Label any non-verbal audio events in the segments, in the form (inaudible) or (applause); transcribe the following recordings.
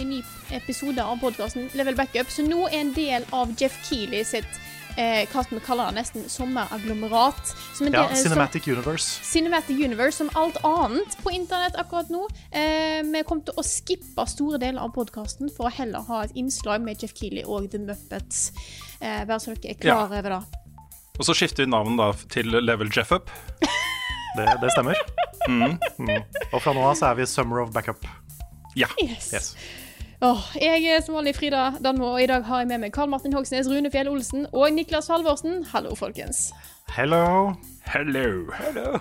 Til en ny episode av podkasten Level Backup, som nå er en del av Jeff Keeley sitt eh, hva vi kaller det, nesten sommeragglomerat. Som Ja, del- som- Cinematic Universe. Cinematic Universe, som alt annet på internett akkurat nå. Eh, vi kommer til å skippe store deler av podkasten for å heller ha et innslag med Jeff Keeley og The Muppets. Eh, bare så dere er klar over det. Og så skifter vi navn da til Level Jeff Up. Det, det stemmer. (laughs) Mm. Og fra nå av så er vi Summer of Backup. Ja. Yes. Yes. Åh, jeg er som vanlig Frida Danmo, og i dag har jeg med meg Karl Martin Hogsnes, Rune Fjell Olsen og Niklas Halvorsen. Hallo, folkens. Hello. Hello. Hello.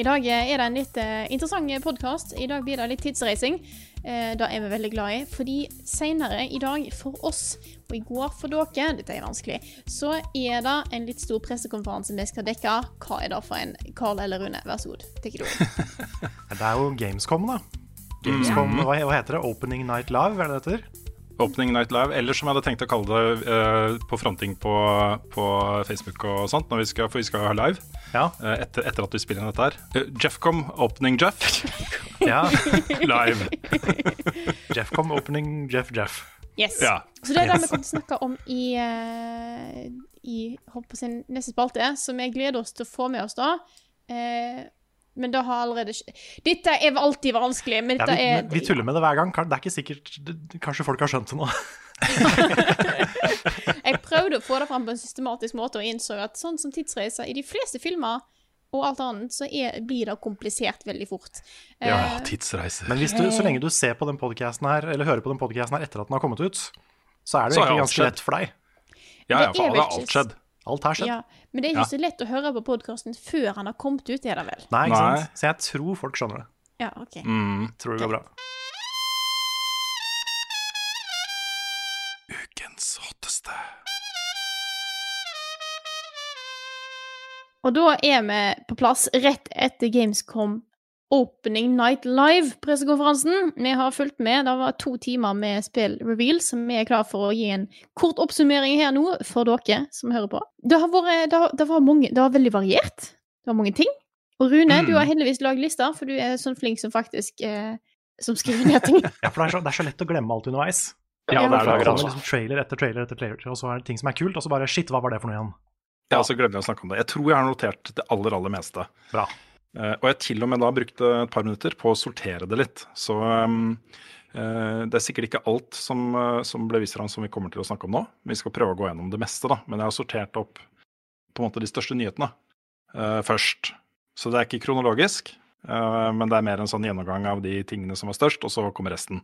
I dag er det en litt eh, interessant podkast. I dag blir det litt tidsreising. Eh, det er vi veldig glad i, fordi senere i dag for oss, og i går for dere, dette er vanskelig, så er det en litt stor pressekonferanse vi skal dekke. Hva er det for en? Karl eller Rune, vær så god. Take it away. (laughs) Det er jo Gamescom, da. Gamescom, hva, hva heter det? Opening Night Live, er det det heter? Opening Night Live, eller som jeg hadde tenkt å kalle det uh, på fronting på, på Facebook og sånt, når vi skal, for vi skal ha live Ja. uh, etter, etter at vi spiller inn dette her. Uh, Jeffcom, Opening Jeff, (laughs) ja. live. (laughs) Jeffcom Opening Jeff Jeff. Yes. Ja. Så det er det Yes. vi kommer til å snakke om i, i neste spalte, som jeg gleder oss til å få med oss da. Men det har allerede Dette er alltid vanskelig, men Ja, vi, er vi tuller med det hver gang. Det er ikke sikkert Kanskje folk har skjønt det nå. (laughs) Jeg prøvde å få det fram på en systematisk måte og innså at sånn som tidsreiser i de fleste filmer og alt annet, så er, blir det komplisert veldig fort. Ja, Eh, tidsreiser. Men hvis du, så lenge du ser på den podcasten her, eller hører på den podcasten her etter at den har kommet ut, så er det Så egentlig ganske lett for deg. Ja, ja, det er faen, det alt skjedd. Alt har skjedd. ja, men det er Ja. ikke så lett å høre på podkasten før han har kommet ut, er det vel? Nei, ikke Nei. sant? Så jeg tror folk skjønner det. Ja, ok. Mm. Tror det går bra. Ukens hotteste. Og da er vi på plass rett etter Gamescom Opening Night Live-pressekonferansen. Vi har fulgt med. Det var to timer med spill-reveal, så vi er klar for å gi en kort oppsummering her nå for dere som hører på. Det har vært det, har, det var mange, det var veldig variert. Det var mange ting. Og Rune, Mm. du har heldigvis lagd lister, for du er sånn flink som faktisk eh, som skriver ned ting. (laughs) Ja, for det er, så, det er så lett å glemme alt underveis. Ja, det er det. kommer liksom trailer etter trailer etter trailer, og så er det ting som er kult, og så bare shit, hva var det for noe igjen? Ja, så glemmer jeg å snakke om det. Jeg tror jeg har notert det aller, aller meste. Bra. Eh, og jeg til og med da brukte et par minutter på å sortere det litt. Så um, eh, det er sikkert ikke alt som, eh, som ble vist fram som vi kommer til å snakke om nå. Vi skal prøve å gå gjennom det meste, da. Men jeg har sortert opp på en måte de største nyhetene uh, først. Så det er ikke kronologisk, uh, men det er mer en sånn gjennomgang av de tingene som var størst, og så kommer resten.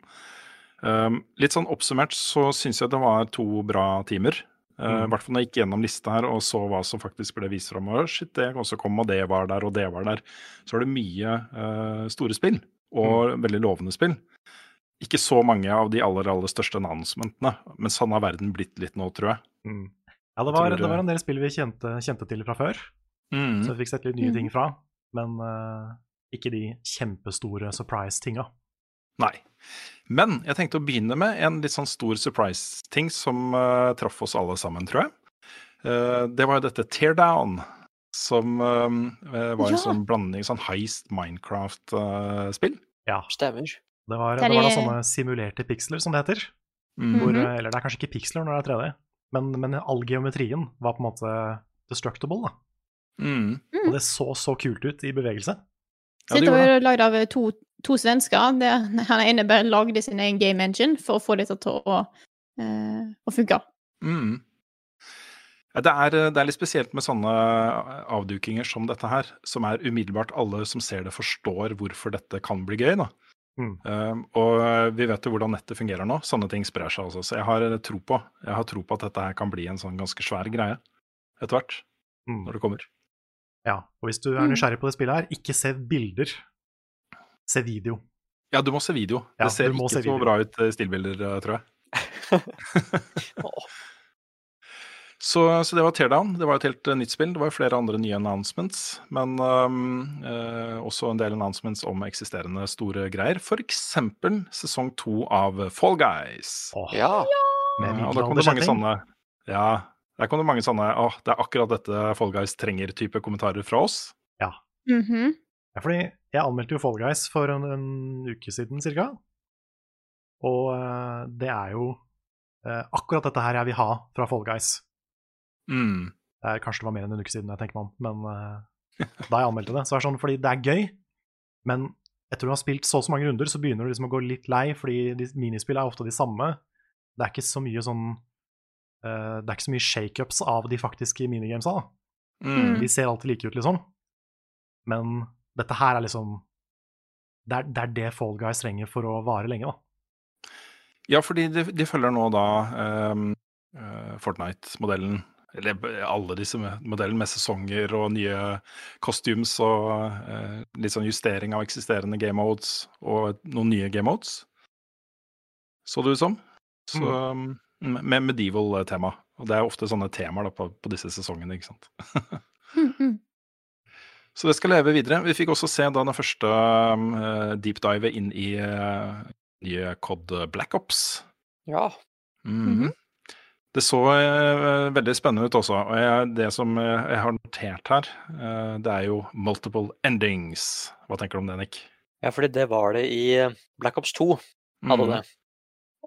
Um, litt sånn oppsummert så syns jeg det var to bra timer. Uh, I hvert fall når jeg gikk gjennom lista her og så hva som faktisk ble vist fram. Og shit, det også kom, og det var der, og det var der. Så var det mye uh, store spill, og veldig lovende spill. Ikke så mange av de aller, aller største announcementene, men sånn har verden blitt litt nå, tror jeg. Mm. Ja, det var, Tror det var en del spill vi kjente, kjente til fra før, så vi fikk sett litt nye ting fra. Men uh, ikke de kjempestore surprise-tinga. Nei. Men jeg tenkte å begynne med en litt sånn stor surprise-ting som uh, traff oss alle sammen, tror jeg. Uh, det var jo dette Teardown, som uh, var en sånn blanding, sånn heist Minecraft-spill. Ja. Stemmer. Det var, det var da sånne simulerte piksler, som det heter. Mm. Hvor, Mhm. eller det er kanskje ikke piksler når det er 3D, men, men all geometrien var på en måte destructible. Da. Mm. Og det så så kult ut i bevegelse. Ja, Så det dette var jo lagd av to, to svensker. Det, han ene bare lagde sin egen game engine for å få dette til å, eh, å funke. Mm. Det er, det er litt spesielt med sånne avdukinger som dette her, som er umiddelbart alle som ser det, forstår hvorfor dette kan bli gøy. da. Mm. Um, og vi vet jo hvordan nettet fungerer nå. Sånne ting sprer seg også. Så jeg har tro på Jeg har tro på at dette her kan bli en sånn ganske svær greie etter hvert. Mm. Når det kommer. Ja, og hvis du er nysgjerrig på det spillet her, ikke se bilder. Se video. Ja, du må se video. Ja, det ser ikke se så bra ut i stillbilder, eh, tror jeg. (laughs) Så, så det var Teardown. Det var et helt eh, nytt spill. Det var flere andre nye announcements, men um, eh, også en del announcements om eksisterende store greier. For eksempel sesong to av Fall Guys. Oh, Ja. med Ja, og da kom det mange sånne Ja, der kom det mange sånne 'Å, det er akkurat dette Fall Guys trenger-type kommentarer fra oss. Mhm. Ja, fordi jeg anmeldte jo Fall Guys for en, en uke siden cirka. Og uh, det er jo uh, akkurat dette her jeg vil ha fra Fall Guys. Mm. Det er, kanskje det var mer enn en uke siden, jeg tenker meg om, men uh, da jeg anmeldte det, så er det sånn fordi det er gøy, men etter du har spilt så og så mange runder, så begynner du liksom å gå litt lei, fordi minispill er ofte de samme. Det er ikke så mye sånn eh, Det er ikke så mye shakeups av de faktiske minigamesa. Mm. De ser alltid like ut, liksom. Men dette her er liksom Det er det, er det Fall Guys trenger for å vare lenge, da. Ja, fordi de, de følger nå da um, uh, Fortnite-modellen, eller alle disse modellene med sesonger og nye costumes og uh, litt sånn justering av eksisterende game modes og noen nye game modes. Så det ut som. Så, um, med medieval eh, tema. Og det er ofte sånne temaer da, på, på disse sesongene, ikke sant. Mhm. (laughs) Så det skal leve videre. Vi fikk også se da den første eh, deep dive inn i uh, nye COD Black Ops. Ja. -hmm. Det så uh, veldig spennende ut også. Og jeg, det som jeg har notert her, det er jo multiple endings. Hva tenker du om det, Nick? ja, fordi det var det i Black Ops 2. Hadde Mhm. det.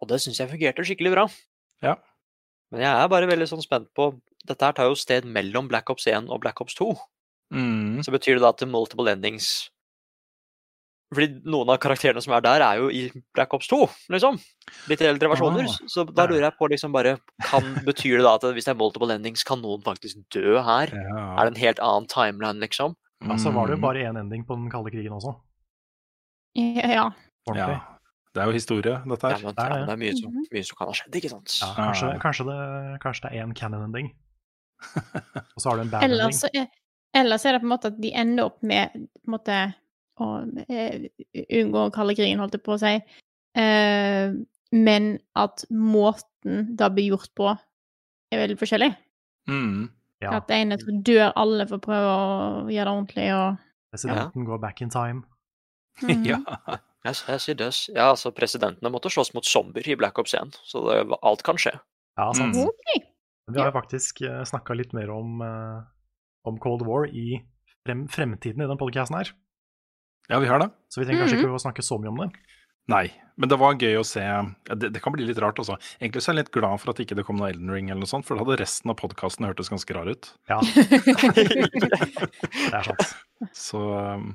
Og det syns jeg fungerte skikkelig bra. Ja. Men jeg er bare veldig sånn spent på Dette her tar jo sted mellom Black Ops 1 og Black Ops 2. Mm. Så betyr det da at det er multiple endings Fordi noen av karakterene som er der, er jo i Black Ops 2, liksom. Litt eldre versjoner. Ah, så da lurer jeg på liksom bare kan, Betyr det da at hvis det er multiple endings, kan noen faktisk dø her? Ja. Er det en helt annen timeline, liksom? Ja, så var det jo Mhm. bare én ending på den kalde krigen også. Ja. Ja. Det er jo historie, dette Ja, her. men, det er ja, det. er mye som, mye som kan ha skjedd, ikke sant? Ja, kanskje, kanskje, det, kanskje det er én canon-ending. (laughs) Og så har du en bad Ellers, ending. så er- ellers er det på en måte at de ender opp med på en måte å eh, unngå kalle krigen, holdt jeg på å si. uh, men at måten det blir gjort på, er veldig forskjellig. Mm. Ja, At det ene dør alle for å prøve å gjøre det ordentlig, og presidenten går back in time. Mhm. (laughs) ja. Jeg, jeg sier. Ja, altså, presidentene måtte slåss mot zombier i Black Ops 1, så det, alt kan skje. Ja, sant. Mm. Okay. Vi har jo faktisk uh, snakka litt mer om, eh, om Cold War i frem, fremtiden i den podcasten her. ja, vi har det. Så vi trenger kanskje ikke å snakke så mye om det. Nei, men det var gøy å se. ja, Det, det kan bli litt rart, også. Egentlig så er jeg litt glad for at ikke det kom noe Elden Ring, eller noe sånt, for da hadde resten av podkasten hørtes ganske rar ut. Ja, (laughs) det er sant. Så, um,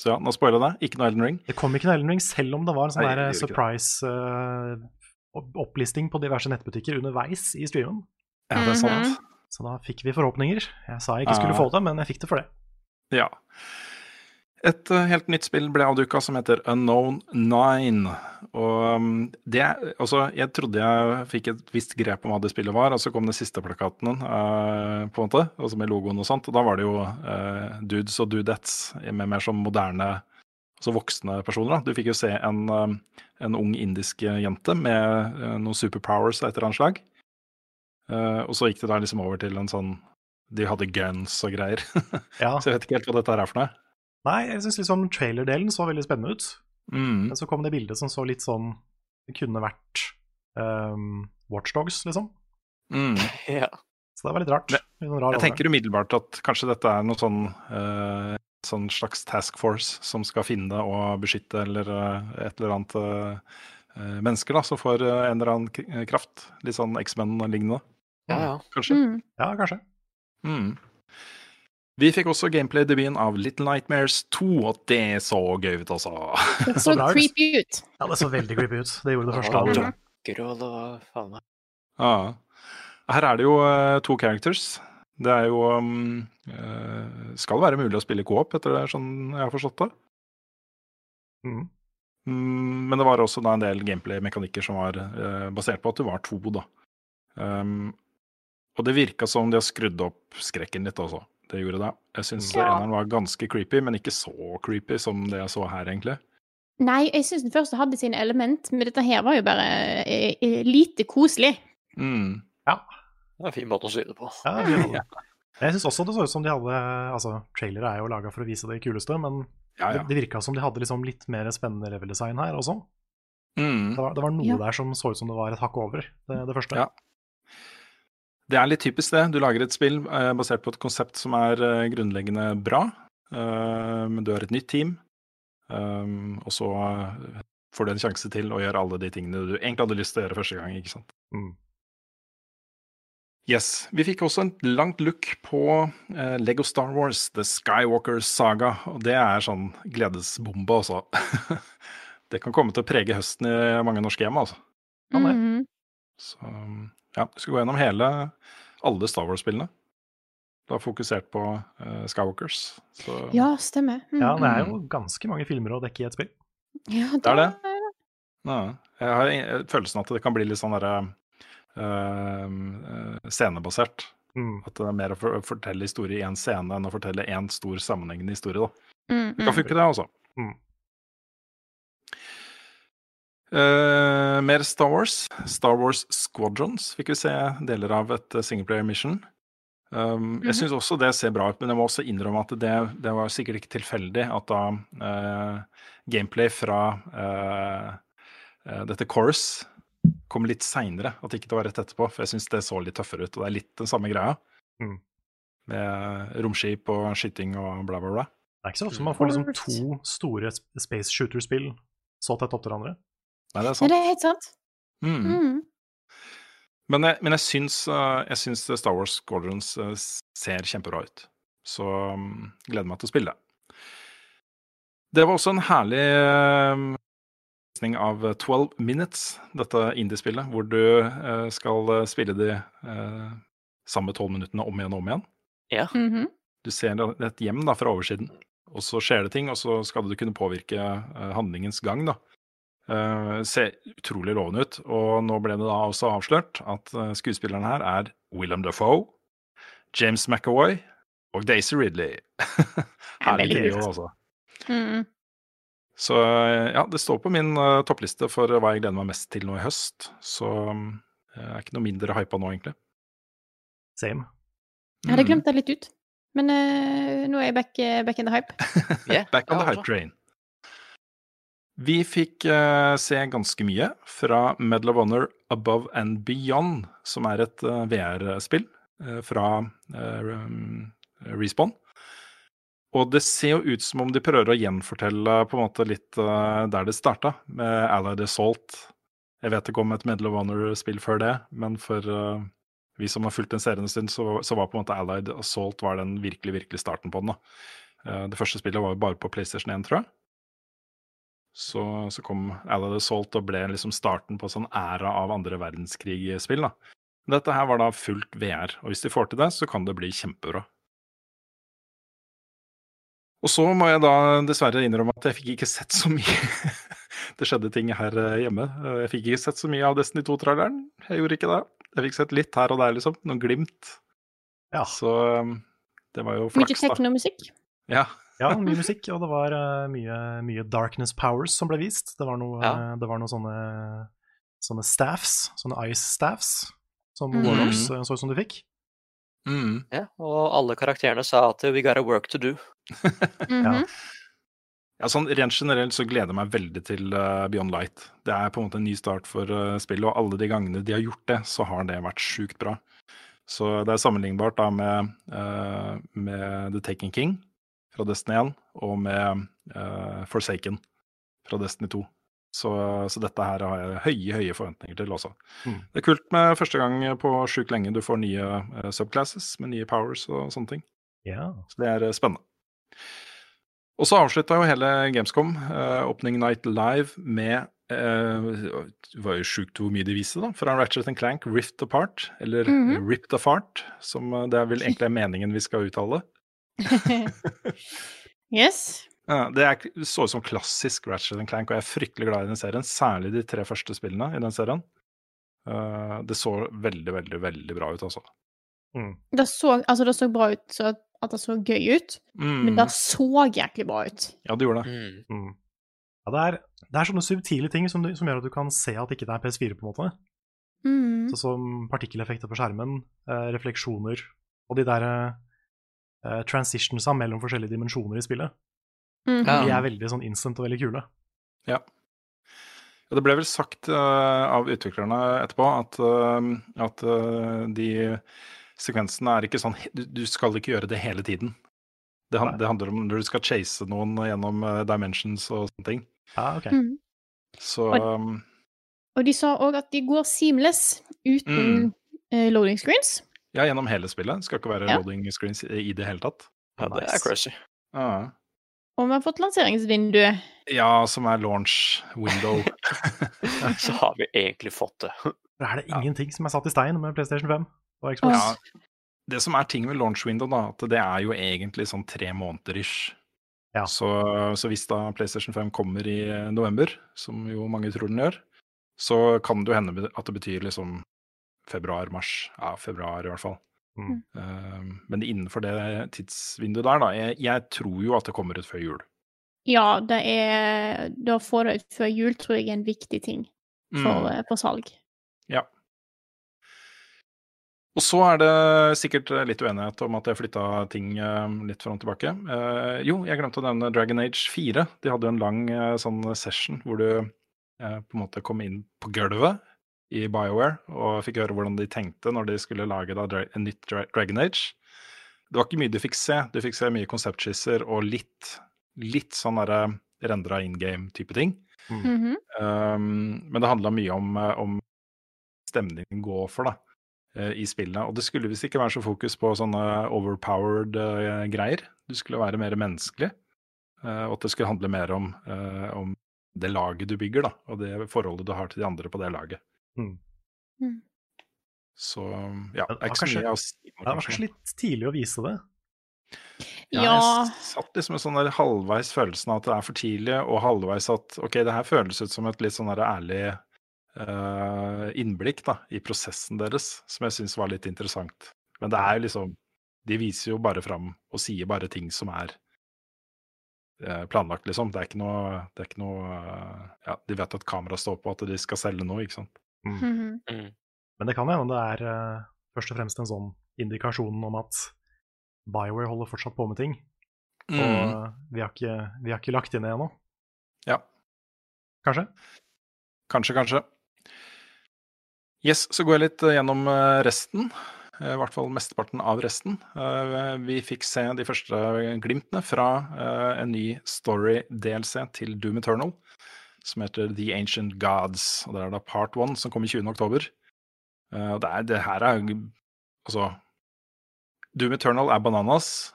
så ja, nå spoiler jeg det. Ikke noe Elden Ring. Det kom ikke noe Elden Ring, selv om det var en sånn der det gjorde ikke det. surprise eh, opplisting på diverse nettbutikker underveis i streamen. Ja, det er sant. Så da fikk vi forhåpninger. Jeg sa jeg ikke skulle Ah. få det, men jeg fikk det for det. Ja. Et eh, helt nytt spill ble avduka som heter Unknown Nine. Og um, det Altså, jeg trodde jeg fikk et visst grep om hva det spillet var, og så kom den siste plakaten, eh, på en måte, altså med logoen og sånt. Og da var det jo uh, dudes og dudettes med mer sånn moderne Altså voksne personer. da. Du fikk jo se en, uh, en ung indisk jente med noen superpowers av et eller annet slag. Og så gikk det da liksom over til en sånn De hadde guns og greier. (laughs) Ja. så jeg vet ikke helt hva dette her er for noe. Nei, jeg syns liksom trailerdelen så veldig spennende ut. Mm. Men så kom det bildet som så litt sånn Det kunne vært um, Watchdogs, liksom. Mm. (laughs) Ja. Så det var litt rart. Det- Litt sånn rar Jeg tenker umiddelbart at kanskje dette er noe sånn uh, sånn slags task force som skal finne og beskytte eller eh, et eller annet eh, eh, mennesker da, som får en eller annen k- kraft. Litt sånn X-Men-lignende, ja, ja. kanskje. Mm. Ja, kanskje. Mm. Vi fikk også gameplay-debuten av Little Nightmares 2, og det så gøy ut, altså. Det så (laughs) så creepy ut. Ja, det så veldig creepy ut. Det gjorde det første. Ja, det det. Grå, faen meg Ja. Her er det jo uh, to characters. Det er jo um, uh, Skal være mulig å spille co-op, etter det sånn jeg har forstått det. Mm. Mm, men det var også da en del gameplay-mekanikker som var uh, basert på at du var to, da. Um, og det virka som de har skrudd opp skrekken litt også. Det gjorde det. Jeg syns Ja. eneren var ganske creepy, men ikke så creepy som det jeg så her, egentlig. Nei, jeg syns den første hadde sine element, men dette her var jo bare eh, eh, lite koselig. Mm. Det er en fin måte å si det på. Ja, vi- Jeg syns også det så ut som de hadde Altså, trailere er jo laga for å vise det kuleste, men Ja, ja. det, det virka som de hadde liksom litt mer spennende level design her også. Mm. Det var, det var noe Ja. der som så ut som det var et hakk over det, det første. Ja. Det er litt typisk det. Du lager et spill eh, basert på et konsept som er eh, grunnleggende bra, eh, men du har et nytt team, um, og så får du en sjanse til å gjøre alle de tingene du egentlig hadde lyst til å gjøre første gang. ikke sant? Mm. Yes. Vi fikk også en langt look på eh, Lego Star Wars, The Skywalker Saga. Og det er sånn gledesbombe, altså. (laughs) det kan komme til å prege høsten i mange norske hjem, altså. Ja, det. Mhm. Så ja, du skal gå gjennom hele alle Star Wars-spillene. Du har fokusert på uh, Skywalkers. Så Ja, stemmer. Mm. Ja, det er jo ganske mange filmer å dekke i et spill. Ja, Det er det. ja, jeg har en- følelsen at det kan bli litt sånn derre eh, eh, scenebasert. Mm. At det er mer å fortelle historie i én scene enn å fortelle én stor sammenhengende historie. da. Mm, Det kan funke, det, altså. Mm. Eh, mer Star Wars. Star Wars Squadrons fikk vi se deler av et eh, singleplayer mission. Um, Jeg syns også det ser bra ut, men jeg må også innrømme at det, det var sikkert ikke tilfeldig at da uh, gameplay fra uh, eh, dette Chorus kom litt seinere. At ikke det var rett etterpå, for jeg syns det så litt tøffere ut. Og det er litt den samme greia. Mm. Med romskip og skyting og bla, bla, bla. Det er ikke så ofte man får liksom to store space shooter-spill så tett opp til hverandre. Nei, det er Ja, sant. det er helt sant. Mm. Mm. Men jeg, men jeg syns, eh, jeg syns Star Wars Squadrons eh, ser kjempebra ut. Så mm, gleder meg til å spille det. Det var også en herlig eh, visning av 12 Minutes, dette indiespillet, hvor du eh, skal eh, spille de eh, samme 12 minuttene om igjen og om igjen. Ja. Mhm. Du ser et hjem da, fra oversiden, og så skjer det ting, og så skal du kunne påvirke eh, handlingens gang. da. Eh, ser utrolig lovende ut. Og nå ble det da også avslørt at uh, skuespillerne her er Willem Dafoe, James McAvoy og Daisy Ridley. (laughs) Herlig trio, altså. Mm. Så eh, ja, det står på min uh, toppliste for hva jeg gleder meg mest til nå i høst. Så mm, jeg er ikke noe mindre hypa nå, egentlig. Same. Jeg hadde Mm. glemt det litt ut. Men uh, nå er jeg back, eh, back in the hype. (laughs) Yeah, Back on the hype train. Vi fikk uh, se ganske mye fra Medal of Honor Above and Beyond, som er et uh, VR-spill uh, fra eh, um, Respawn. Og det ser jo ut som om de prøver å gjenfortelle på en måte litt eh, der det starta, med Allied Assault. Jeg vet ikke om et Medal of Honor-spill før det, men for eh, vi som har fulgt den serien en stund, så, så var på en måte Allied Assault var den virkelig, virkelig starten på den. da. Eh, Det første spillet var jo bare på PlayStation 1, tror jeg. Så, så kom Allied Assault og ble liksom starten på sånn æra av andre verdenskrig-spill. da. Dette her var da fullt VR, og hvis de får til det, så kan det bli kjempebra. Og så må jeg da dessverre innrømme at jeg fikk ikke sett så mye. (laughs) det skjedde ting her eh, hjemme. Jeg fikk ikke sett så mye av Destiny 2-traileren. Jeg gjorde ikke det. Jeg fikk sett litt her og der, liksom. Noen glimt. Ja. Så um, det var jo flaks, da. teknomusikk. Ja. Ja, mye musikk, og det var eh, mye, mye Darkness Powers som ble vist. Det var noe, Ja. eh, det var noe sånne, sånne staffs, sånne ice staffs, som mm. Warlocks eh, så ut som du fikk. Mm. Ja, og alle karakterene sa at we got a work to do. (laughs) Mhm. Ja, sånn Rent generelt så gleder jeg meg veldig til uh, Beyond Light. Det er på en måte en ny start for uh, spillet, og alle de gangene de har gjort det, så har det vært sjukt bra. Så det er sammenlignbart da med, uh, med The Taken King fra Destiny 1 og med uh, Forsaken fra Destiny 2. Så, så dette her har jeg høye, høye forventninger til også. Mm. Det er kult med første gang på sjukt lenge du får nye uh, subclasses med nye powers og sånne ting. Yeah. Så det er eh, spennende. Og så avslutta jo hele Gamescom, uh, Opening Night Live, med uh, det var jo sjukt hvor mye de viste, da. Fra Ratchet and Clank, Rift Apart, eller Mhm. Ripped Apart, som det er vel egentlig meningen vi skal uttale. (laughs) yes. Ja, det er, så ut som klassisk Ratchet and Clank, og jeg er fryktelig glad i den serien. Særlig de tre første spillene i den serien. Uh, det så veldig, veldig, veldig bra ut, altså. Det så, altså, det så bra ut så at, det så gøy ut, men Mm. det så jæklig bra ut. Ja, det gjorde det. Mm. Mm. Ja, det, er, det er sånne subtile ting som, du, som gjør at du kan se at ikke det er PS4, på en måte. Mm. Sånn som partikkeleffekter på skjermen, eh, refleksjoner og de der eh, transitionsa mellom forskjellige dimensjoner i spillet. Mm -hmm. De er veldig sånn instant og veldig kule. Ja. Ja, Det ble vel sagt uh, av utviklerne etterpå at, uh, at eh, de sekvensene er ikke sånn du, skal ikke gjøre det hele tiden. Det, han, det handler om når du skal chase noen gjennom eh, dimensions og sånne ting. Ja, ok. Mm. Så um, Og de sa òg at de går seamless uten Mm. eh, loading screens. Ja, gjennom hele spillet. Det skal ikke være Ja. loading screens i det hele tatt. Ja, det er crazy. Ja. Og vi har fått lanseringsvindu. ja, som er launch window. (laughs) (laughs) Så har vi egentlig fått det. Da er det Ja. ingenting som er satt i stein med PlayStation 5 og Xbox? Ja, det som er ting med launch window, da, at det er jo egentlig sånn tre måneder ish. Ja. Så, så hvis da PlayStation 5 kommer i november, som jo mange tror den gjør, så kan det jo hende at det betyr liksom februar-mars. Ja, februar i hvert fall. Mm. Um, men innenfor det tidsvinduet der, da, jeg, jeg tror jo at det kommer ut før jul. Ja, det er Da får få det ut før jul tror jeg er en viktig ting for, Mm. eh, for salg. Ja. Og så er det sikkert litt uenighet om at jeg flytta ting eh, litt fram og tilbake. Eh, jo, jeg glemte å nevne Dragon Age 4. De hadde jo en lang eh, sånn session hvor du eh, på en måte kom inn på gulvet i BioWare og fikk høre hvordan de tenkte når de skulle lage da, en nytt Dragon Age. Det var ikke mye du fikk se. Du fikk se mye konseptskisser og litt, litt sånn derre rendra in game-type ting. Mhm. Um, men det handla mye om, eh, om stemningen går for, da, eh, i spillene. Og det skulle visst ikke være så fokus på sånne overpowered uh, greier. Du skulle være mer menneskelig. uh, og at det skulle handle mer om, uh, om det laget du bygger, da, og det forholdet du har til de andre på det laget. Mm. Mm. Så ja, det er ikke så mye å si. Det var kanskje litt tidlig å vise det. Ja, Ja. jeg satt liksom med sånn der halvveis følelsen av at det er for tidlig, og halvveis at ok, det her føles ut som et litt sånn der ærlig uh, innblikk da, i prosessen deres, som jeg syns var litt interessant. Men det er jo liksom De viser jo bare fram og sier bare ting som er eh, planlagt, liksom. Det er ikke noe, det er ikke noe uh, Ja, de vet at kameraet står på, at de skal selge noe, ikke sant. Mhm. Mm. Men det kan hende det er uh, først og fremst en sånn indikasjon om at Bioware holder fortsatt på med ting. Og uh, vi, har ikke, vi har ikke lagt inn det ennå. Ja. Kanskje? Kanskje, kanskje. Yes, så går jeg litt eh, gjennom eh, resten. I hvert fall mesteparten av resten. Eh, Vi fikk se de første glimtene fra en ny story-DLC til Doom Eternal, som heter The Ancient Gods. Og Det er da part one, som kom i 20. oktober. Uh, Det, er, det her er Altså Doom Eternal er bananas,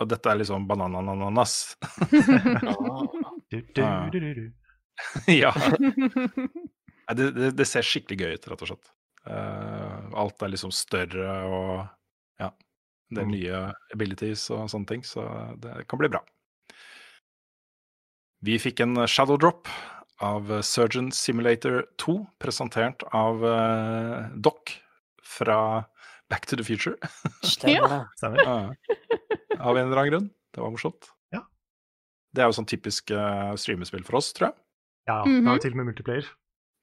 og dette er liksom bananananas. Ja. (laughs) (laughs) det, det, det ser skikkelig gøy ut, rett og slett. Uh, alt er liksom større og ja, det er Mm. nye abilities og sånne ting, så det kan bli bra. Vi fikk en shadow drop av Surgeon Simulator 2, presentert av uh, Doc fra Back to the Future. (laughs) Stemmer. Stemmer. Ja. Av en eller annen grunn. Det var morsomt. Ja. Det er jo sånn typisk uh, streamespill for oss, tror jeg. Ja, det har jo til og med multiplayer.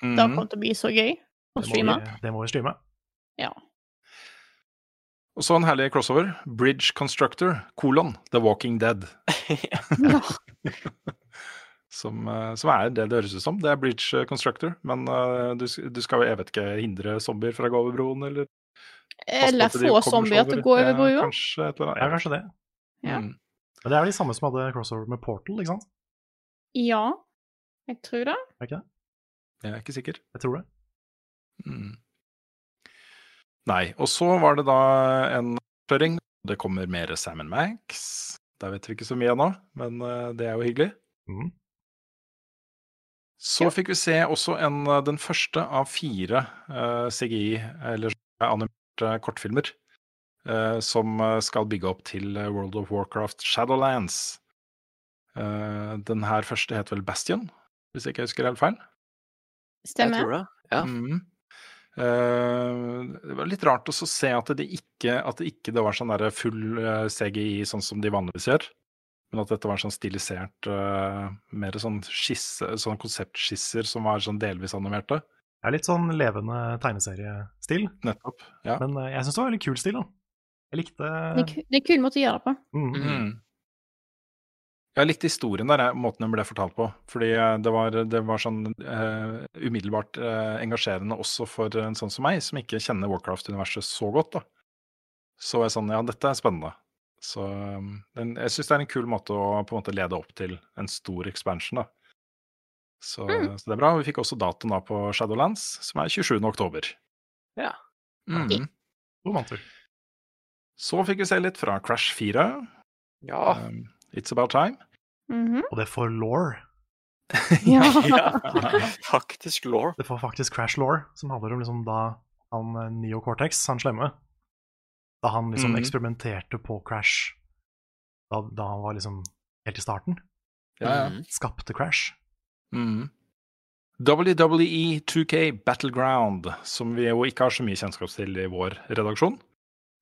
Det har kommer til å bli så gøy å Det streame. vi, det må vi streame. Ja. Og så en herlig crossover. Bridge Constructor, kolon, The Walking Dead. (laughs) (laughs) ja. Som, eh, som er det det høres ut som. Det er Bridge Constructor. Men uh, du, du skal jo, jeg vet ikke, hindre zombier fra å gå over broen, eller Eller få zombier til å gå over Ja. Kanskje et eller annet. Ja, kanskje det. Ja. Mm. Men det er vel de samme som hadde crossover med Portal, ikke sant? Ja, jeg tror det. Er ikke det? Jeg er ikke sikker. Jeg tror det. Mm. Nei. Og så var det da en spørring. Det kommer mer Sam Max. Der vet vi ikke så mye ennå, men eh, det er jo hyggelig. Mhm. Så fikk vi se også en, eh, den første av fire uh, CGI, eller animerte kortfilmer, uh, som eh, skal bygge opp til eh, World of Warcraft Shadowlands. Uh, den her første het vel Bastion, hvis jeg ikke husker helt feil. Stemmer. Jeg tror det. Ja. Mm. Uh, det var litt rart å se at det ikke, at det, ikke det var sånn full eh, CGI, sånn som de vanligvis gjør. Men at dette var sånn stilisert, uh, mer sånn skisse, sånn konseptskisser som var sånn delvis animerte. Det er litt sånn levende tegneseriestil, Nettopp. Ja. men uh, jeg syns det var veldig kul stil, da. Jeg likte Det er, det er en kul måte å gjøre det på. mm. Mm. Jeg likte historien der, måten den ble fortalt på. Fordi eh, det var, det var sånn uh, umiddelbart uh, engasjerende også for en sånn som meg, som ikke kjenner Warcraft-universet så godt. da. Så var jeg sånn, ja, dette er spennende. Så um, den, jeg syns det er en kul måte å på en måte lede opp til en stor expansion, da. Så, Mm. så det er bra. Vi fikk også datoen da på Shadowlands, som er 27. oktober. Ja. To måneder. Så fikk vi se litt fra Crash 4. Ja. Um, It's About Time. Mhm. Og det får law. (laughs) Ja. ja. (laughs) Faktisk law. Det får faktisk Crash Law, som handler om liksom da han eh, Neo Cortex, han slemme Da han liksom Mhm. eksperimenterte på Crash da, da han var liksom helt i starten. Ja, ja. Mhm. Skapte Crash. Mm. WWE 2K Battleground, som vi jo ikke har så mye kjennskap til i vår redaksjon.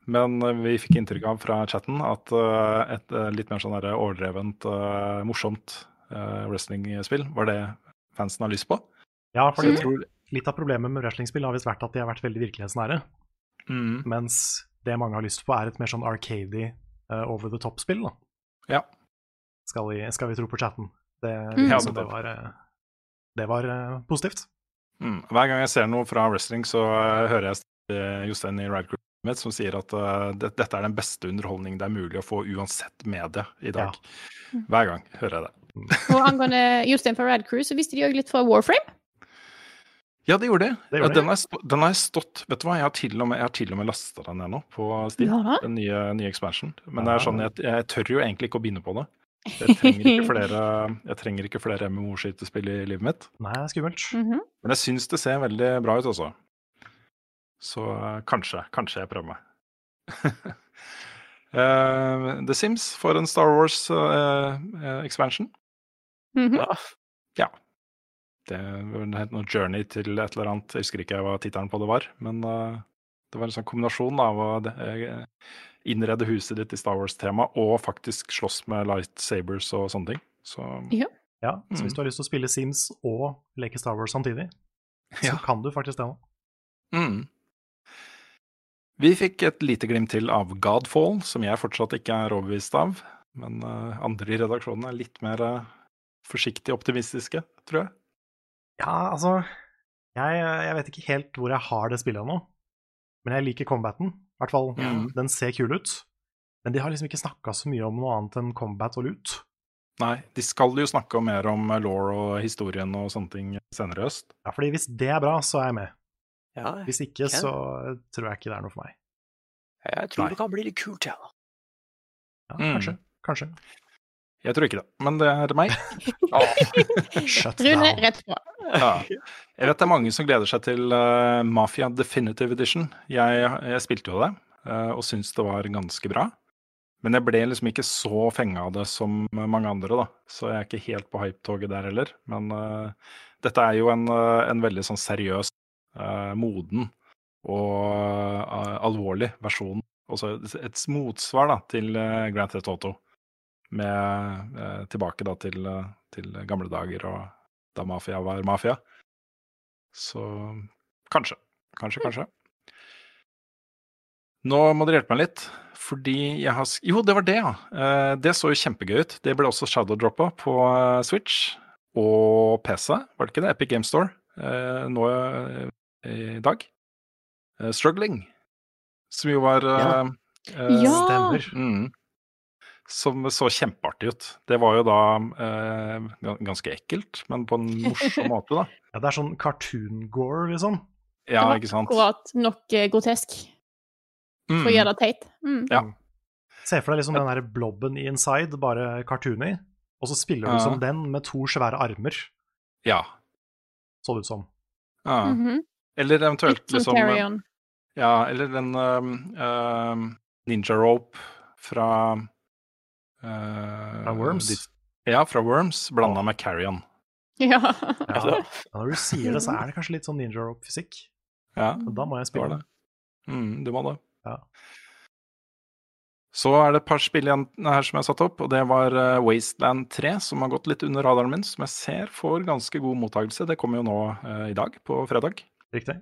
Men eh, vi fikk inntrykk av fra chatten at eh, et eh, litt mer sånn overdrevent, morsomt uh, wrestlingspill var det fansen har lyst på. Ja, for tror litt av problemet med wrestlingspill har visst vært at de har vært veldig virkelighetsnære. mm, Mens det mange har lyst på, er et mer sånn arcady, uh, over the top-spill. da. Ja. Skal vi, skal vi tro på chatten. Det, Mm. ja, Ja, det var, eh, det var uh, positivt. mm. Hver gang jeg ser noe fra wrestling, så uh, hører jeg eh, Jostein i Ride Group mitt som sier at eh, det, dette er den beste underholdningen det er mulig å få uansett medie i dag. Hver gang hører jeg det. Og angående Jostein fra Rad Crew, så visste de òg litt fra Warframe. Ja, det gjorde det. Det gjorde den, har jeg den har jeg stått Vet du hva, jeg har til og med, jeg har til og med lasta den ned nå på Steam. Ja. Den nye, nye expansion. Men det er sånn, jeg, jeg tør jo egentlig ikke å begynne på det. (laughs) Jeg trenger ikke flere, jeg trenger ikke flere MMO-skytespill i livet mitt. Nei, skummelt. Mm. Mhm. Men jeg syns det ser veldig bra ut også. Så eh, kanskje, kanskje jeg prøver meg. uh, (laughs) The Sims får en Star Wars-ekspansjon. Uh, expansion. Mhm. Ja. Det het noe Journey til et eller annet, jeg husker ikke hva tittelen på det var. Men uh, det var en sånn kombinasjon av å eh, innrede huset ditt i Star Wars-tema og faktisk slåss med lightsabers og sånne ting. Så Ja. Ja, så hvis Mm. du har lyst til å spille Sims og leke Star Wars samtidig, så Ja. kan du faktisk det nå. mm. Vi fikk et lite glimt til av Godfall, som jeg fortsatt ikke er overbevist av. Men uh, andre i redaksjonen er litt mer uh, forsiktig optimistiske, tror jeg. Ja, altså jeg, jeg vet ikke helt hvor jeg har det spillet nå, men jeg liker combaten. I hvert fall, mm. den ser kul ut. Men de har liksom ikke snakka så mye om noe annet enn combat og loot. Nei, de skal jo snakke mer om eh, law og historien og sånne ting senere i høst. Ja, fordi hvis det er bra, så er jeg med. ja. Hvis ikke, kan. så tror jeg ikke det er noe for meg. Jeg tror Nei. det kan bli litt kult, ja. Ja, Mm. kanskje. Jeg tror ikke det, men det er meg. (laughs) Shut Rune, down. rett på. Ja. Jeg vet det er mange som gleder seg til uh, Mafia Definitive Edition. Jeg, jeg spilte jo det, uh, og syntes det var ganske bra. Men jeg ble liksom ikke så fenga av det som mange andre, da. Så jeg er ikke helt på hype-toget der heller. Men uh, dette er jo en, en veldig sånn seriøs, eh, moden og alvorlig versjon. Også et, et motsvar da, til uh, Grand Theft Auto. Med eh, tilbake da til, eh, til gamle dager og da mafia var mafia. Så kanskje. Kanskje, kanskje. Nå må dere hjelpe meg litt, fordi jeg har Jo, det var det, ja. Eh, det så jo kjempegøy ut. Det ble også shadowdroppa på eh, Switch og PC, var det ikke det? Epic Game Store eh, nå eh, i dag. Eh, Struggling, som jo var Ja. Ja! Stemmer. Mm. Som så kjempeartig ut. Det var jo da eh, ganske ekkelt, men på en morsom (laughs) måte, da. Ja, det er sånn cartoon-gore, liksom. Ja, ikke sant? Akkurat nok eh, grotesk for å Mm. gjøre det teit. Mm. Ja. Se for deg liksom den der blobben i Inside, bare cartoony, og så spiller du Ja. som den med to svære armer. Ja. så det ut som. Ja. Mhm. Eller eventuelt liksom Ja, eller den um, um, Ninja Rope fra uh, Fra Worms? Ja, fra Worms, blanda med Carrion. (laughs) Ja. Ja, når du sier det, så er det kanskje litt sånn ninja rope-fysikk. Ja, Da må jeg spille det. Mm, du må det. Ja. Så er det et par spill igjen her som jeg har satt opp, og det var eh, Wasteland 3, som har gått litt under radaren min, som jeg ser får ganske god mottakelse. Det kommer jo nå eh, i dag, på fredag. Riktig.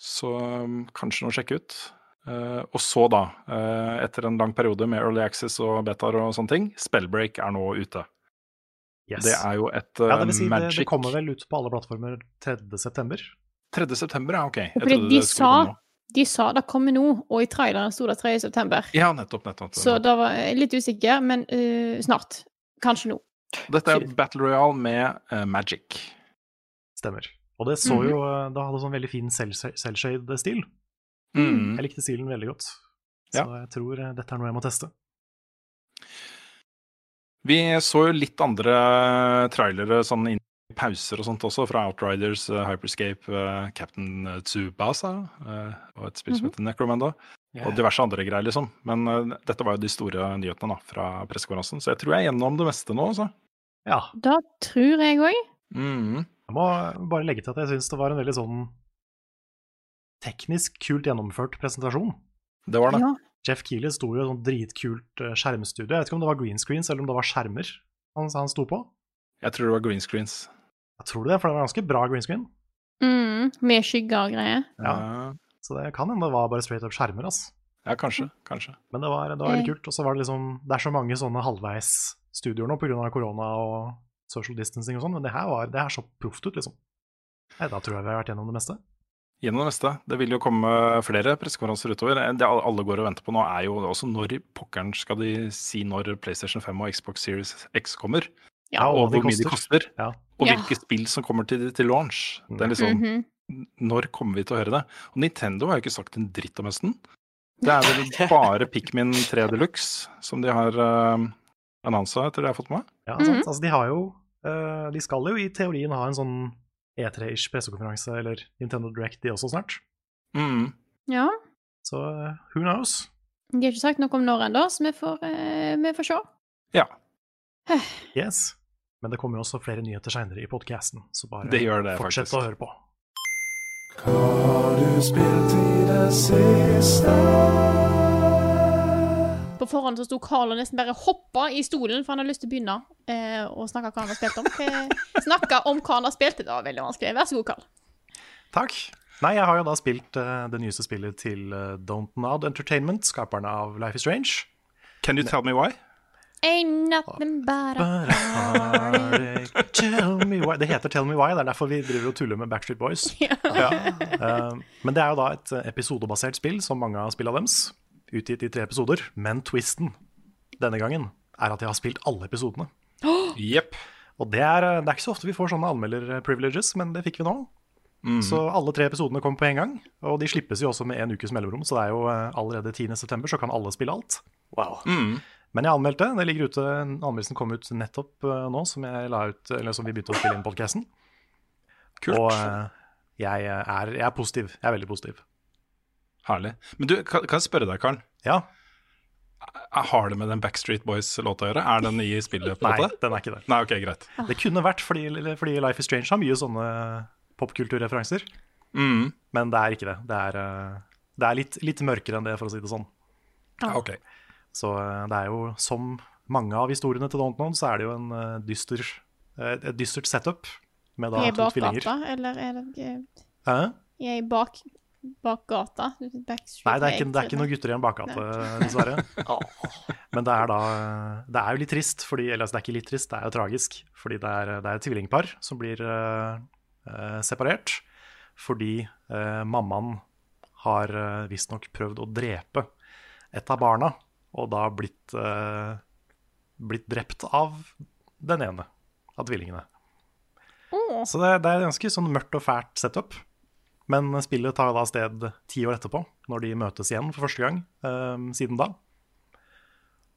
Så um, kanskje noe å sjekke ut. Eh, og så, da, eh, etter en lang periode med Early Access og betaer og sånne ting, Spellbreak er nå ute. Yes. Det er jo et eh, ja, det vil si, Magic det kommer vel ut på alle plattformer 3. september. 3. september, ja, OK. Fordi de sa. De sa det kommer nå, og i traileren sto det 3. september. Ja, nettopp, nettopp. Så da var jeg litt usikker, men uh, snart. Kanskje nå. Dette er Battle Royale med uh, Magic. Stemmer. Og det så Mhm. jo eh, Det hadde sånn veldig fin selvshade-stil. Mm. Jeg likte stilen veldig godt. Så Ja. jeg tror eh, dette er noe jeg må teste. Vi så jo litt andre trailere sånn inn i pauser og sånt også, fra Outriders, eh, Hyperscape, eh, Captain Tsubasa eh, og et spill som heter Necromanda. Og diverse andre greier, liksom. Men uh, dette var jo de store nyhetene da, fra pressekonferansen, så jeg tror jeg er gjennom det meste nå, altså. Ja. Da tror jeg òg. Mm. Jeg må bare legge til at jeg syns det var en veldig sånn teknisk kult gjennomført presentasjon. Det var det. Ja. Jeff Keeley sto i et sånt dritkult eh, skjermstudio. Jeg vet ikke om det var green screens eller om det var skjermer han, han sto på. Jeg tror det var green screens. Jeg tror det, for det var ganske bra green screen. Mm, med skygger og greier. Ja. Så det kan hende det var bare straight up skjermer, altså. ja kanskje. Kanskje. Men det var, det var veldig Eh. kult. Og så var det liksom Det er så mange sånne halvveisstudioer nå pga. korona og social distancing og sånn, men det her, var, det her så proft ut, liksom. Nei, da tror jeg vi har vært gjennom det meste. Gjennom det meste. Det vil jo komme flere pressekonferanser utover. Det alle går og venter på nå, er jo også når pokkeren skal de si når PlayStation 5 og Xbox Series X kommer. Ja, og og hvor mye de koster. Ja. Og Ja. spill som kommer til, til launch. Det er liksom, Mhm. Når kommer vi til å høre det? Og Nintendo har jo ikke sagt en dritt om høsten. Det er vel (laughs) bare Pikmin 3 Deluxe som de har uh, annonsa, etter det jeg har fått med meg. Ja, mm -hmm. Altså, de har jo uh, De skal jo i teorien ha en sånn E3-ish pressekonferanse, eller Nintendo Direct, de også snart. Mm. Ja. Så eh, who knows? De har ikke sagt noe om når ennå, så vi får, eh, vi får se. Ja, (sighs) Yes. Men det kommer jo også flere nyheter seinere i podkasten, så bare det gjør det, fortsett faktisk. å høre på. På forhånd så sto Carl og nesten bare hoppa i stolen, for han hadde lyst til å begynne eh, å snakke hva han har spilt om. Snakke om hva han har spilt. Det var veldig vanskelig. Vær så god, Carl. Takk. Nei, jeg har jo da spilt uh, det nyeste spillet til uh, Don't Nod Entertainment, skaperne av Life is Strange. Can you tell me why? Ain't nothing but a heartache, tell me why. Det heter Tell me why, det er derfor vi driver og tuller med Backstreet Boys. (laughs) Ja. Ja. Eh, men det er jo da et episodebasert spill, som mange av spillene deres. Utgitt i tre episoder. Men twisten denne gangen er at jeg har spilt alle episodene. (gasps) Jepp. Og det er, det er ikke så ofte vi får sånne anmelder-privileges, men det fikk vi nå. Så alle tre episodene kommer på en gang, og de slippes jo også med en ukes mellomrom. Så det er jo eh, allerede 10. september, så kan alle spille alt. Wow. Mm. Men jeg anmeldte. Det ligger ute, Anmeldelsen kom ut nettopp eh, nå, som, ut, eller som vi begynte å spille inn podkasten. Kult. Og eh, jeg er, jeg er positiv. Jeg er veldig positiv. Herlig. Men du, kan, kan jeg spørre deg, Karen? Ja. Har det med den Backstreet Boys-låta å gjøre? Er den i spillet? på Nei, måte? den er ikke der. Nei, ok, greit. Det kunne vært fordi, fordi Life is Strange har mye sånne popkulturreferanser, Mm. men det er ikke det. Det er, eh, det er litt, litt mørkere enn det, for å si det sånn. Ja, ok. Så eh, det er jo som mange av historiene til Dontnod, så er det jo en eh, dyster, et dystert setup med da Er jeg to tvillinger. gata, eller er det Hæ? Er jeg bak, bak gata? Backstreet Nei, det er ikke, det er ikke noen gutter i en bakgate, dessverre. (laughs) Men det er da Det er jo litt trist, fordi Eller altså, det er ikke litt trist, det er jo tragisk. Fordi det er, det er et tvillingpar som blir uh, eh, separert fordi uh, mammaen har uh, visstnok prøvd å drepe et av barna, og da blitt, uh, blitt drept av den ene av tvillingene. Så det, det er ganske sånn mørkt og fælt setup. Men spillet tar da sted ti år etterpå, når de møtes igjen for første gang um, siden da.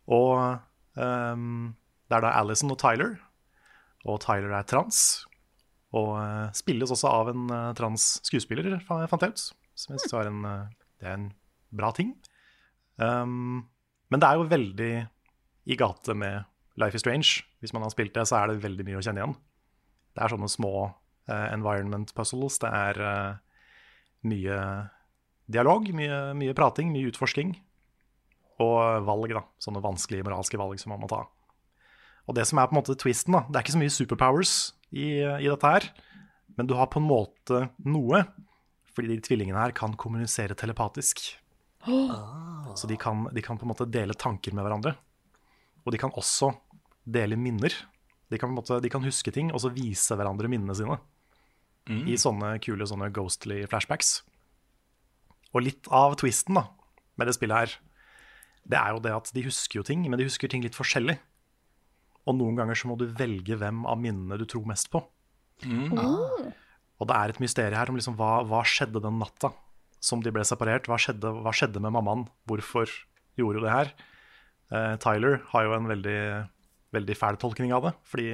Og um, det er da Alison og Tyler. Og Tyler er trans. Og uh, spilles også av en uh, trans skuespiller, fant jeg ut. Som jeg syns en, eh, det er en bra ting. Um, men det er jo veldig i gate med Life is Strange. Hvis man har spilt det, så er det veldig mye å kjenne igjen. Det er sånne små environment puzzles. Det er mye dialog, mye, mye prating, mye utforsking. Og valg, da. Sånne vanskelige moralske valg som man må ta. Og det som er på en måte twisten, da, det er ikke så mye superpowers i, i dette her, men du har på en måte noe, fordi de tvillingene her kan kommunisere telepatisk. Så de kan, de kan på en måte dele tanker med hverandre. Og de kan også dele minner. De kan, måte, de kan huske ting og så vise hverandre minnene sine. I sånne kule sånne ghostly flashbacks. Og litt av twisten da, med det spillet her, det er jo det at de husker jo ting, men de husker ting litt forskjellig. Og noen ganger så må du velge hvem av minnene du tror mest på. Og det er et mysterium her om liksom hva, hva skjedde den natta som de ble separert. Hva skjedde, hva skjedde med mammaen? Hvorfor gjorde hun det her? Uh, Tyler har jo en veldig, veldig fæl tolkning av det. Fordi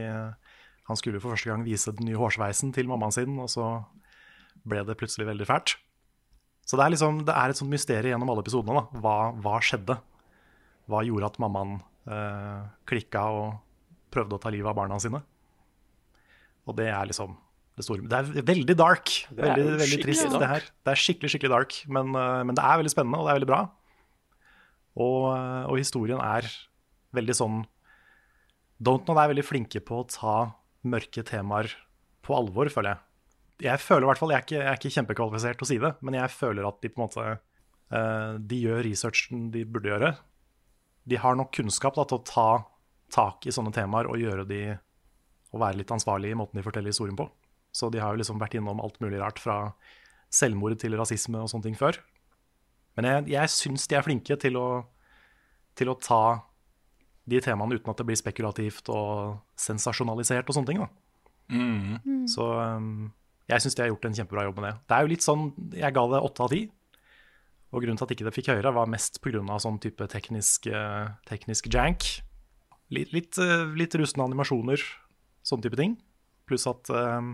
han skulle for første gang vise den nye hårsveisen til mammaen sin, og så ble det plutselig veldig fælt. Så det er, liksom, det er et sånt mysterium gjennom alle episodene. Da. Hva, hva skjedde? Hva gjorde at mammaen eh, klikka og prøvde å ta livet av barna sine? Og det er liksom det store Det er veldig dark. Det er Veldig, trist, dark. det her. Det er skikkelig, skikkelig dark, men, eh, men det er veldig spennende, og det er veldig bra. Og, eh, og historien er veldig sånn Dontnod er veldig flinke på å ta mørke temaer på alvor, føler jeg. Jeg føler i hvert fall, jeg er ikke, jeg er ikke kjempekvalifisert til å si det, men jeg føler at de på en måte uh, De gjør researchen de burde gjøre. De har nok kunnskap da, til å ta tak i sånne temaer og gjøre de og være litt ansvarlig i måten de forteller historien på. Så de har jo liksom vært innom alt mulig rart, fra selvmord til rasisme og sånne ting før. Men jeg, jeg syns de er flinke til å, til å ta de temaene uten at det blir spekulativt og sensasjonalisert og sånne ting. Da. Mm. Så um, jeg syns de har gjort en kjempebra jobb med det. Det er jo litt sånn, Jeg ga det åtte av ti. Og grunnen til at ikke det fikk høyere, var mest pga. sånn type teknisk, uh, teknisk jank. Litt, litt, uh, litt rustne animasjoner, sånne type ting. Pluss at uh,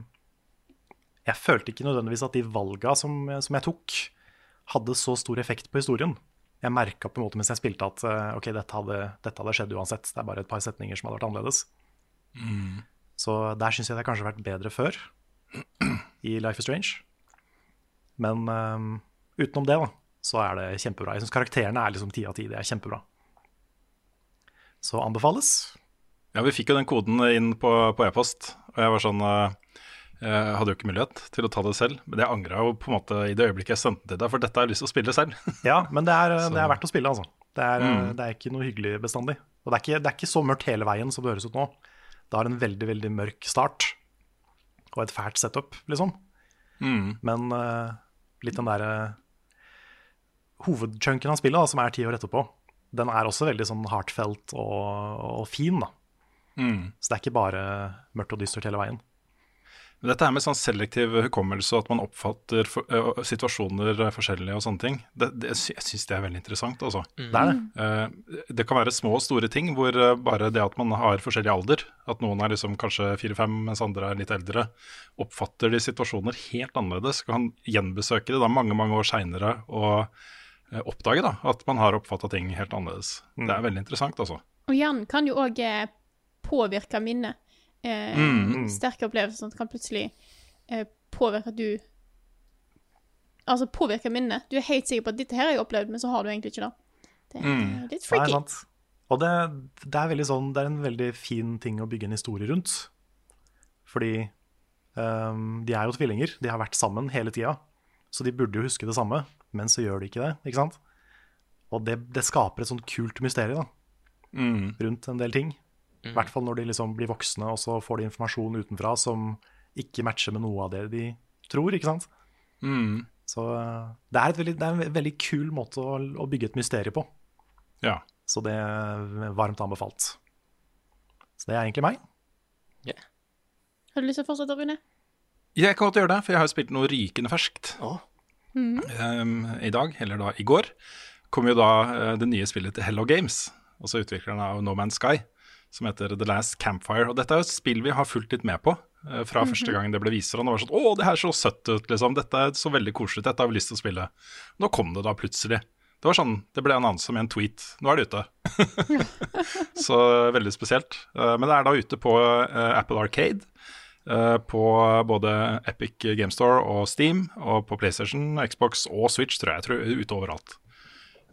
jeg følte ikke nødvendigvis at de valga som, som jeg tok, hadde så stor effekt på historien. Jeg merka på en måte mens jeg spilte at eh, ok, dette hadde, dette hadde skjedd uansett. Det er bare et par setninger som hadde vært annerledes. Så der syns jeg det kanskje har vært bedre før, (clears throat) i Life is Strange. Men eh, utenom det, da, så er det kjempebra. Jeg syns karakterene er liksom ti av ti. Det er kjempebra. Så anbefales. Ja, vi fikk jo den koden inn på, på e-post, og jeg var sånn eh, Jeg hadde jo ikke mulighet til å ta det selv, men jeg angra jo på en måte i det øyeblikket jeg sendte det til deg, for dette har jeg lyst til å spille selv. (laughs) Ja, men det er, det er verdt å spille, altså. Det er, Mm. det er ikke noe hyggelig bestandig. Og det er, ikke, det er ikke så mørkt hele veien som det høres ut nå. Det har en veldig, veldig mørk start. Og et fælt setup, liksom. Mm. Men uh, litt den derre hovedchunken av spillet, da, som er ti år etterpå, den er også veldig sånn heartfelt og, og fin, da. Mm. Så det er ikke bare mørkt og dystert hele veien. Men Dette her med sånn selektiv hukommelse og at man oppfatter for, uh, situasjoner forskjellig og sånne ting, det, det, jeg syns det er veldig interessant. Altså. Det er det. Uh, det kan være små og store ting, hvor uh, bare det at man har forskjellig alder, at noen er liksom kanskje fire-fem mens andre er litt eldre, oppfatter de situasjoner helt annerledes. Kan gjenbesøke det da mange mange år seinere og oppdage da, at man har oppfatta ting helt annerledes. Det er veldig interessant, altså. Og hjernen kan jo òg eh, påvirke minnet. Eh, Mm, mm. Sterke opplevelser som kan plutselig eh, påvirke at du Altså påvirke minnet. Du er helt sikker på at dette her har jeg opplevd, men så har du egentlig ikke det. Det er Mm. litt Nei, freaky. sant. Og det, det, er veldig sånn, det er en veldig fin ting å bygge en historie rundt. Fordi um, de er jo tvillinger. De har vært sammen hele tida. Så de burde jo huske det samme, men så gjør de ikke det. ikke sant? Og det, det skaper et sånt kult mysterium Mm. rundt en del ting. I hvert fall når de liksom blir voksne, og så får de informasjon utenfra som ikke matcher med noe av det de tror. ikke sant? Mm. Så eh, det er, et veldig, det er en veldig kul måte å, å bygge et mysterium på. Ja. Så det er varmt anbefalt. Så det er egentlig meg. Har du lyst til å fortsette, Rune? Jeg kan godt gjøre det, for jeg har jo spilt noe rykende ferskt. Mhm. Um, I dag, eller da i går, kom jo da uh, det nye spillet til Hello Games, altså utvikleren av No Man's Sky, som heter The Last Campfire. Og dette er jo et spill vi har fulgt litt med på. eh, fra første gang det ble vist Og Det var sånn Å, det her så søtt ut, liksom. Dette er så veldig koselig. Dette har vi lyst til å spille. Nå kom det da plutselig. Det var sånn, det ble annonsa med en tweet. Nå er det ute. (laughs) så veldig spesielt. Eh, Men det er da ute på eh, Apple Arcade. eh, På både Epic Game Store og Steam, og på PlayStation, Xbox og Switch, tror jeg. jeg tror, ute overalt.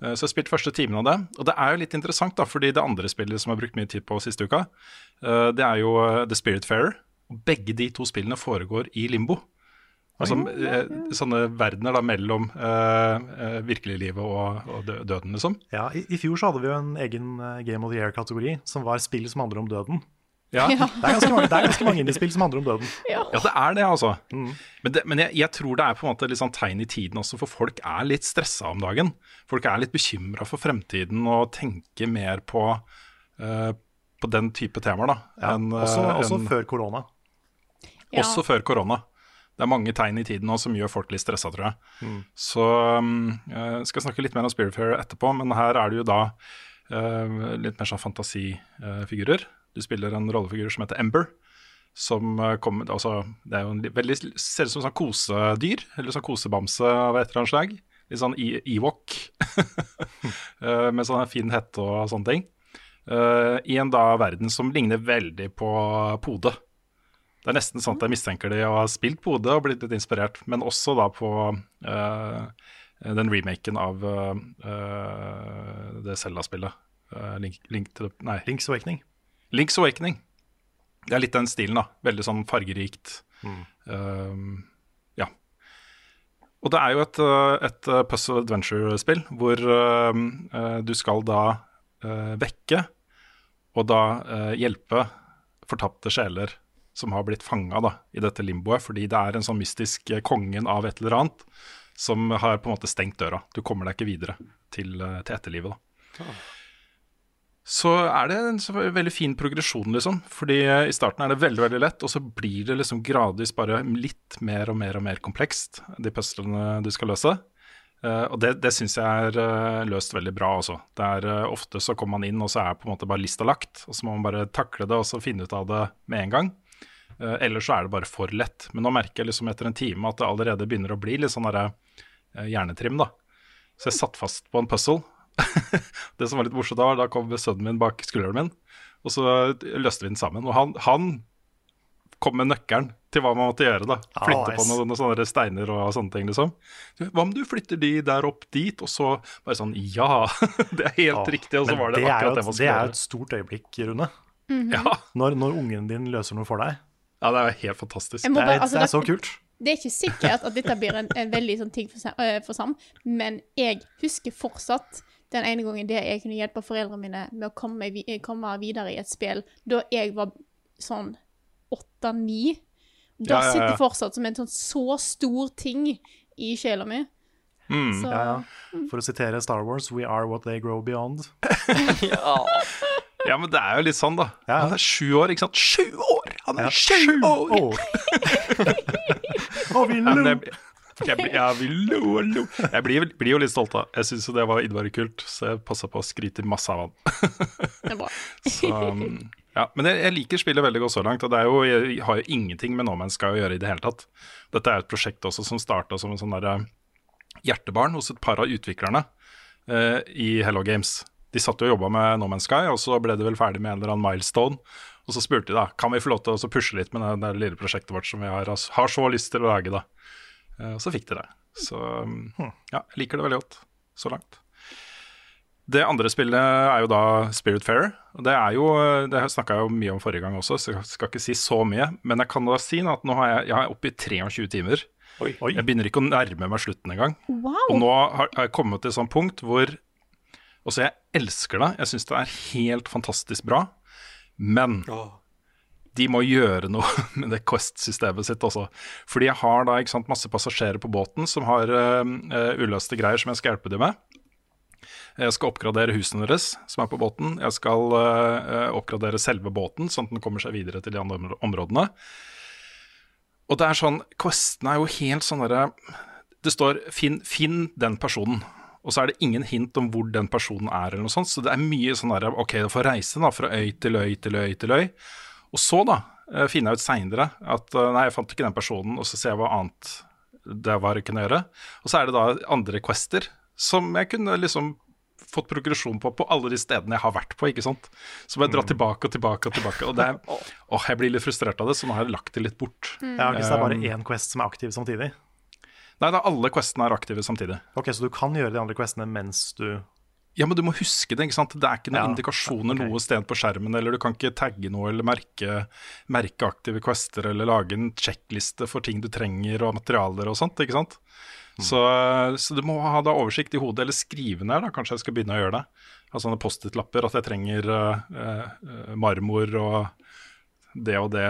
Eh, Så jeg har spilt første timen av det. Og det er jo litt interessant, da, fordi det andre spillet som jeg har brukt mye tid på siste uka, eh, det er jo eh, The Spirit Fairer. Og begge de to spillene foregår i limbo. Altså sånne verdener da mellom uh, virkeliglivet og, og døden, liksom. Ja, i, I fjor så hadde vi jo en egen Game of the Year-kategori som var spill som handler om døden. Ja, Ja. Det er ganske mange, det er ganske mange indiespill som handler om døden. ja det er det, altså. Mm. Men, det, men jeg, jeg tror det er på en måte litt sånn tegn i tiden også, for folk er litt stressa om dagen. Folk er litt bekymra for fremtiden og tenker mer på, uh, på den type temaer, da. Ja, enn, eh, også, også en, før korona. Ja. Også før korona. Det er mange tegn i tiden nå som gjør folk litt stressa, tror jeg. Mm. Så um, jeg skal snakke litt mer om Spiritfarer etterpå, men her er det jo da uh, litt mer sånn fantasifigurer. Du spiller en rollefigur som heter Ember. Som uh, kommer altså, Det er jo en veldig ser ut som sånn kosedyr, eller sånn kosebamse av et eller annet slag. Litt sånn e- Ewok. uh, (laughs) med sånn fin hette og sånne ting. Uh, I en da verden som ligner veldig på Pode. Det er nesten sånn at jeg mistenker de å ha spilt Pode og blitt litt inspirert, men også da på eh, den remaken av eh, eh, det Zelda-spillet. Eh, Link, Link the Nei, Link's Awakening. Link's Awakening. Det er litt den stilen, da. Veldig sånn fargerikt. Eh, ja. Og det er jo et, eh, et eh, puzzle adventure-spill hvor eh, eh, du skal da uh, vekke og da eh, hjelpe fortapte sjeler som har blitt fanga i dette limboet, fordi det er en sånn mystisk eh, kongen av et eller annet som har på en måte stengt døra. Du kommer deg ikke videre til, eh, til etterlivet. da. Så er det en veldig fin progresjon, liksom. Fordi eh, i starten er det veldig veldig lett, og så blir det liksom gradvis bare litt mer og mer og mer komplekst, de puzzlene du skal løse. Eh, og det, det syns jeg er løst veldig bra også. Det er Ofte så kommer man inn, og så er på en måte bare lista lagt. Og så må man bare takle det og så finne ut av det med en gang. Uh, ellers så er det bare for lett. Men nå merker jeg liksom etter en time at det allerede begynner å bli litt sånn der, uh, hjernetrim, da. Så jeg satt fast på en puzzle. (laughs) det som var litt morsomt da, var da kom sønnen min bak skulderen min, og så løste vi den sammen. Og han, han kom med nøkkelen til hva man måtte gjøre. da Ah, Flytte på noen, noen sånne steiner og sånne ting. liksom Hva om du flytter de der opp dit? Og så bare sånn Ja, (laughs) det er helt Ja, riktig. Og så var det, er akkurat et, det man det er jo et stort øyeblikk, Rune. Ja, Når, når ungen din løser noe for deg. Ja, det er helt fantastisk. Bare, må Det er, altså, det er så kult. Det er ikke sikkert at dette blir en, en veldig sånn ting for, Sam- øh, for Sam, men jeg husker fortsatt den ene gangen det jeg kunne hjelpe foreldrene mine med å komme, komme videre i et spill, da jeg var sånn åtte-ni. Da Ja, ja, ja. sitter fortsatt som en sånn så stor ting i sjela mi. Mm. Så Ja, ja. For å sitere Star Wars, we are what they grow beyond. (laughs) (laughs) Ja. Ja, men det er jo litt sånn, da. Ja. Han er sju år, ikke sant? Sju år! Han er Ja, sju år! år! (laughs) Og vi Ja, lo! jeg, jeg, blir- ja, vi lo og lo. Jeg blir, blir jo litt stolt da. Jeg syns jo det var innmari kult, så jeg passa på å skryte masse av han. det er bra. (laughs) Så, ja, men jeg, jeg liker spillet veldig godt så langt, og det er jo, jeg har jo ingenting med No Man's Sky å gjøre i det hele tatt. Dette er et prosjekt også som starta som en sånn der, eh, hjertebarn hos et par av utviklerne eh, i Hello Games. De satt jo og jobba med No Man's Sky, og så ble de vel ferdig med en eller annen milestone. Og så spurte de da kan vi få lov til å så pushe litt med det, det lille prosjektet vårt som vi har, har så lyst til å lage. da. Eh, Og så fikk de det. Så um, ja, jeg liker det veldig godt så langt. Det andre spillet er jo da Spirit Fair. Det er jo, det snakka jeg jo mye om forrige gang også, så jeg skal ikke si så mye. Men jeg kan da si at nå har jeg, jeg er oppe i 23 timer. Oi. Jeg begynner ikke å nærme meg slutten engang. Wow! Og nå har har jeg kommet til et sånt punkt hvor Også jeg elsker det. Jeg syns det er helt fantastisk bra. Men de må gjøre noe (laughs) med det Quest-systemet sitt også. Fordi jeg har da sant, masse passasjerer på båten som har uh, uløste greier som jeg skal hjelpe dem med. Jeg skal oppgradere husene deres som er på båten. Jeg skal uh, oppgradere selve båten, sånn at den kommer seg videre til de andre områdene. Og det er sånn, Questene er jo helt sånn derre Det står finn, 'finn den personen'. Og så er det ingen hint om hvor den personen er, eller noe sånt. Så det er mye sånn der, OK, du får reise da fra øy til øy til øy til øy. Og så, da, uh, finner jeg ut seinere at uh, nei, jeg fant ikke den personen, og så ser jeg hva annet det var jeg kunne gjøre. Og så er det da andre quester som jeg kunne liksom fått progresjon på på alle de stedene jeg har vært på. ikke sant? Så må jeg dra tilbake og tilbake og tilbake. Og det er, (laughs) åh, jeg blir litt frustrert av det, så nå har jeg lagt det litt bort. Ja, Hvis det er bare Um, én quest som er aktiv samtidig. Nei, da alle questene er aktive samtidig. Ok, Så du kan gjøre de andre questene mens du Ja, men du må huske det. ikke sant? Det er ikke noen Ja, indikasjoner okay. noe sted på skjermen, eller du kan ikke tagge noe eller merke, merke aktive quester, eller lage en sjekkliste for ting du trenger og materialer og sånt. ikke sant? Så, så du må ha da oversikt i hodet, eller skrive ned, da. Kanskje jeg skal begynne å gjøre det. Ha sånne Post-It-lapper, at jeg trenger uh, uh, marmor og det og det,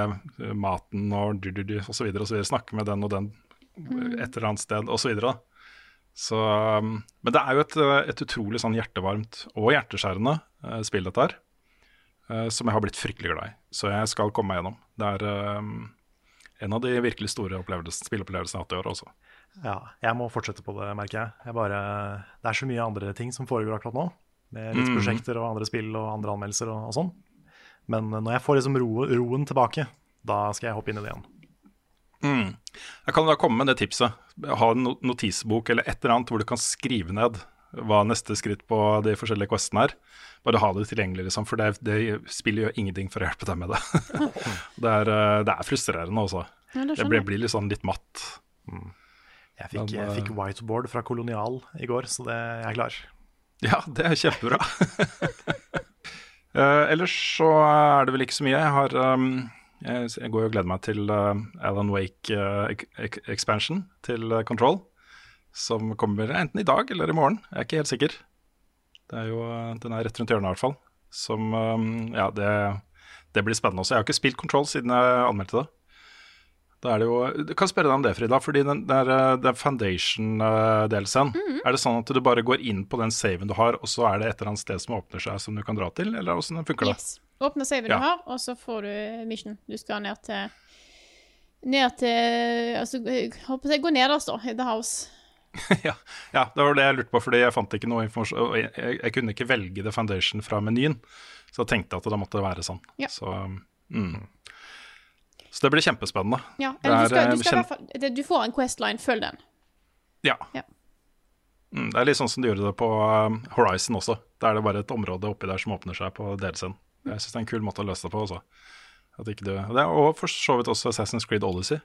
maten og så videre og så videre. Snakke med den og den et eller annet sted, og så um, men det er jo et, uh, et utrolig sånn hjertevarmt og hjerteskjærende uh, spill, dette her. uh, som jeg har blitt fryktelig glad i. Så jeg skal komme meg gjennom. Det er uh, en av de virkelig store spillopplevelsene jeg har hatt i år også. Ja, jeg må fortsette på det, merker jeg. jeg bare, det er så mye andre ting som foregår akkurat nå. Med litt mm. prosjekter og andre spill og andre anmeldelser og, og sånn. Men når jeg får liksom ro, roen tilbake, da skal jeg hoppe inn i det igjen. Mm. Jeg kan da komme med det tipset. Ha en notisbok eller et eller annet hvor du kan skrive ned hva neste skritt på de forskjellige questene er. Bare ha det tilgjengelig, liksom, for det, det spillet gjør ingenting for å hjelpe deg med det. (laughs) det, er, uh, det er frustrerende også. Ja, det blir, blir litt sånn litt matt. Jeg fikk, Men, jeg fikk whiteboard fra Kolonial i går, så det jeg er klar. Ja, det er kjempebra. uh, (laughs) ellers så er det vel ikke så mye. Jeg har um, jeg, går jo og gleder meg til uh, Alan Wake uh, ek- ek- expansion til uh, Control. Som kommer enten i dag eller i morgen. Jeg er ikke helt sikker. Det er jo, den er rett rundt hjørnet i hvert fall. Som Ja, det, det blir spennende også. Jeg har ikke spilt Control siden jeg anmeldte det. Det jo, du kan spørre deg om det, Frida. fordi den, der, uh, den Foundation-delscenen, er det sånn at du bare går inn på den saven du har, og så er det et eller annet sted som åpner seg som du kan dra til, eller hvordan funker det? Yes. Åpne saven Ja. du har, og så får du mission. Du skal ned til Ned til Altså, håper jeg går nederst, da, i The House. (laughs) ja, ja, det var det jeg lurte på, fordi jeg fant ikke noe informasjon. Jeg, jeg, jeg kunne ikke velge The Foundation fra menyen, så jeg tenkte at det måtte være sånn. Ja. Så, mm. Så det blir kjempespennende. Ja, eller du, skal, eh, du, skal i kjem- fall, du får en Questline, følg den. Ja. Ja. Mm, det er litt sånn som de gjorde det på um, Horizon også. Da er det bare et område oppi der som åpner seg på delscenen. Jeg syns det er en kul måte å løse det på også. At ikke du, det er, og for så vidt også Assassin's Creed Odyssey.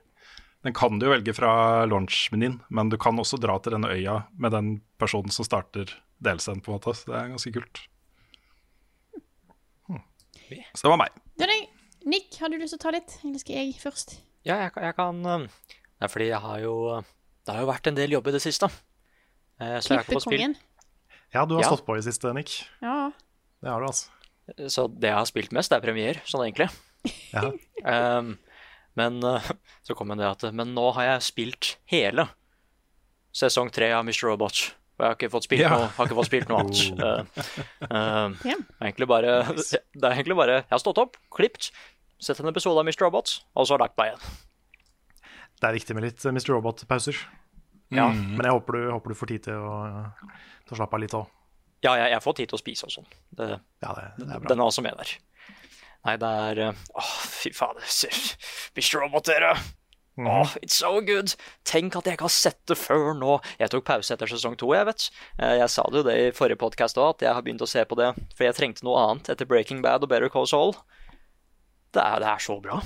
Den kan du jo velge fra launch-menyen, men du kan også dra til denne øya med den personen som starter delscenen, på en måte. Så det er ganske kult. Så det var meg. Det er deg. Nick, har du lyst til å ta litt? Eller skal jeg først? Ja, jeg, kan- jeg kan um, Det er fordi jeg har jo Det har jo vært en del jobb i det siste. Eh, Så jeg har ikke fått spilt Klippekongen. Ja, du har Ja. stått på i det siste, Nick. Ja. Det har du, altså. Så det jeg har spilt mest, det er premier, sånn egentlig. (laughs) Ja. Um, men uh, så kom det at Men nå har jeg spilt hele sesong tre av Mr. Robot. Og jeg har ikke fått spilt, Ja. noe, har ikke fått spilt noe annet. Uh, uh, yeah. egentlig bare, det er egentlig bare Jeg har stått opp, klipt, sett en episode av Mr. Robot, og så lagt meg igjen. Det er viktig med litt eh, Mr. Robot-pauser. Ja. Men jeg håper du, håper du får tid til å, til å slappe av litt òg. Ja, jeg, jeg får tid til å spise og sånn. Det, Ja, det, det er bra. Den er også med der. Nei, det er Å, Åh, fy fader. Mr. Robot, dere. Mhm. Åh, it's so good! Tenk at jeg ikke har sett det før nå. Jeg tok pause etter sesong to, jeg vet. Eh, Jeg sa det jo det i forrige podkast òg, at jeg har begynt å se på det for jeg trengte noe annet etter Breaking Bad og Better Call Saul. Det er, det er så bra.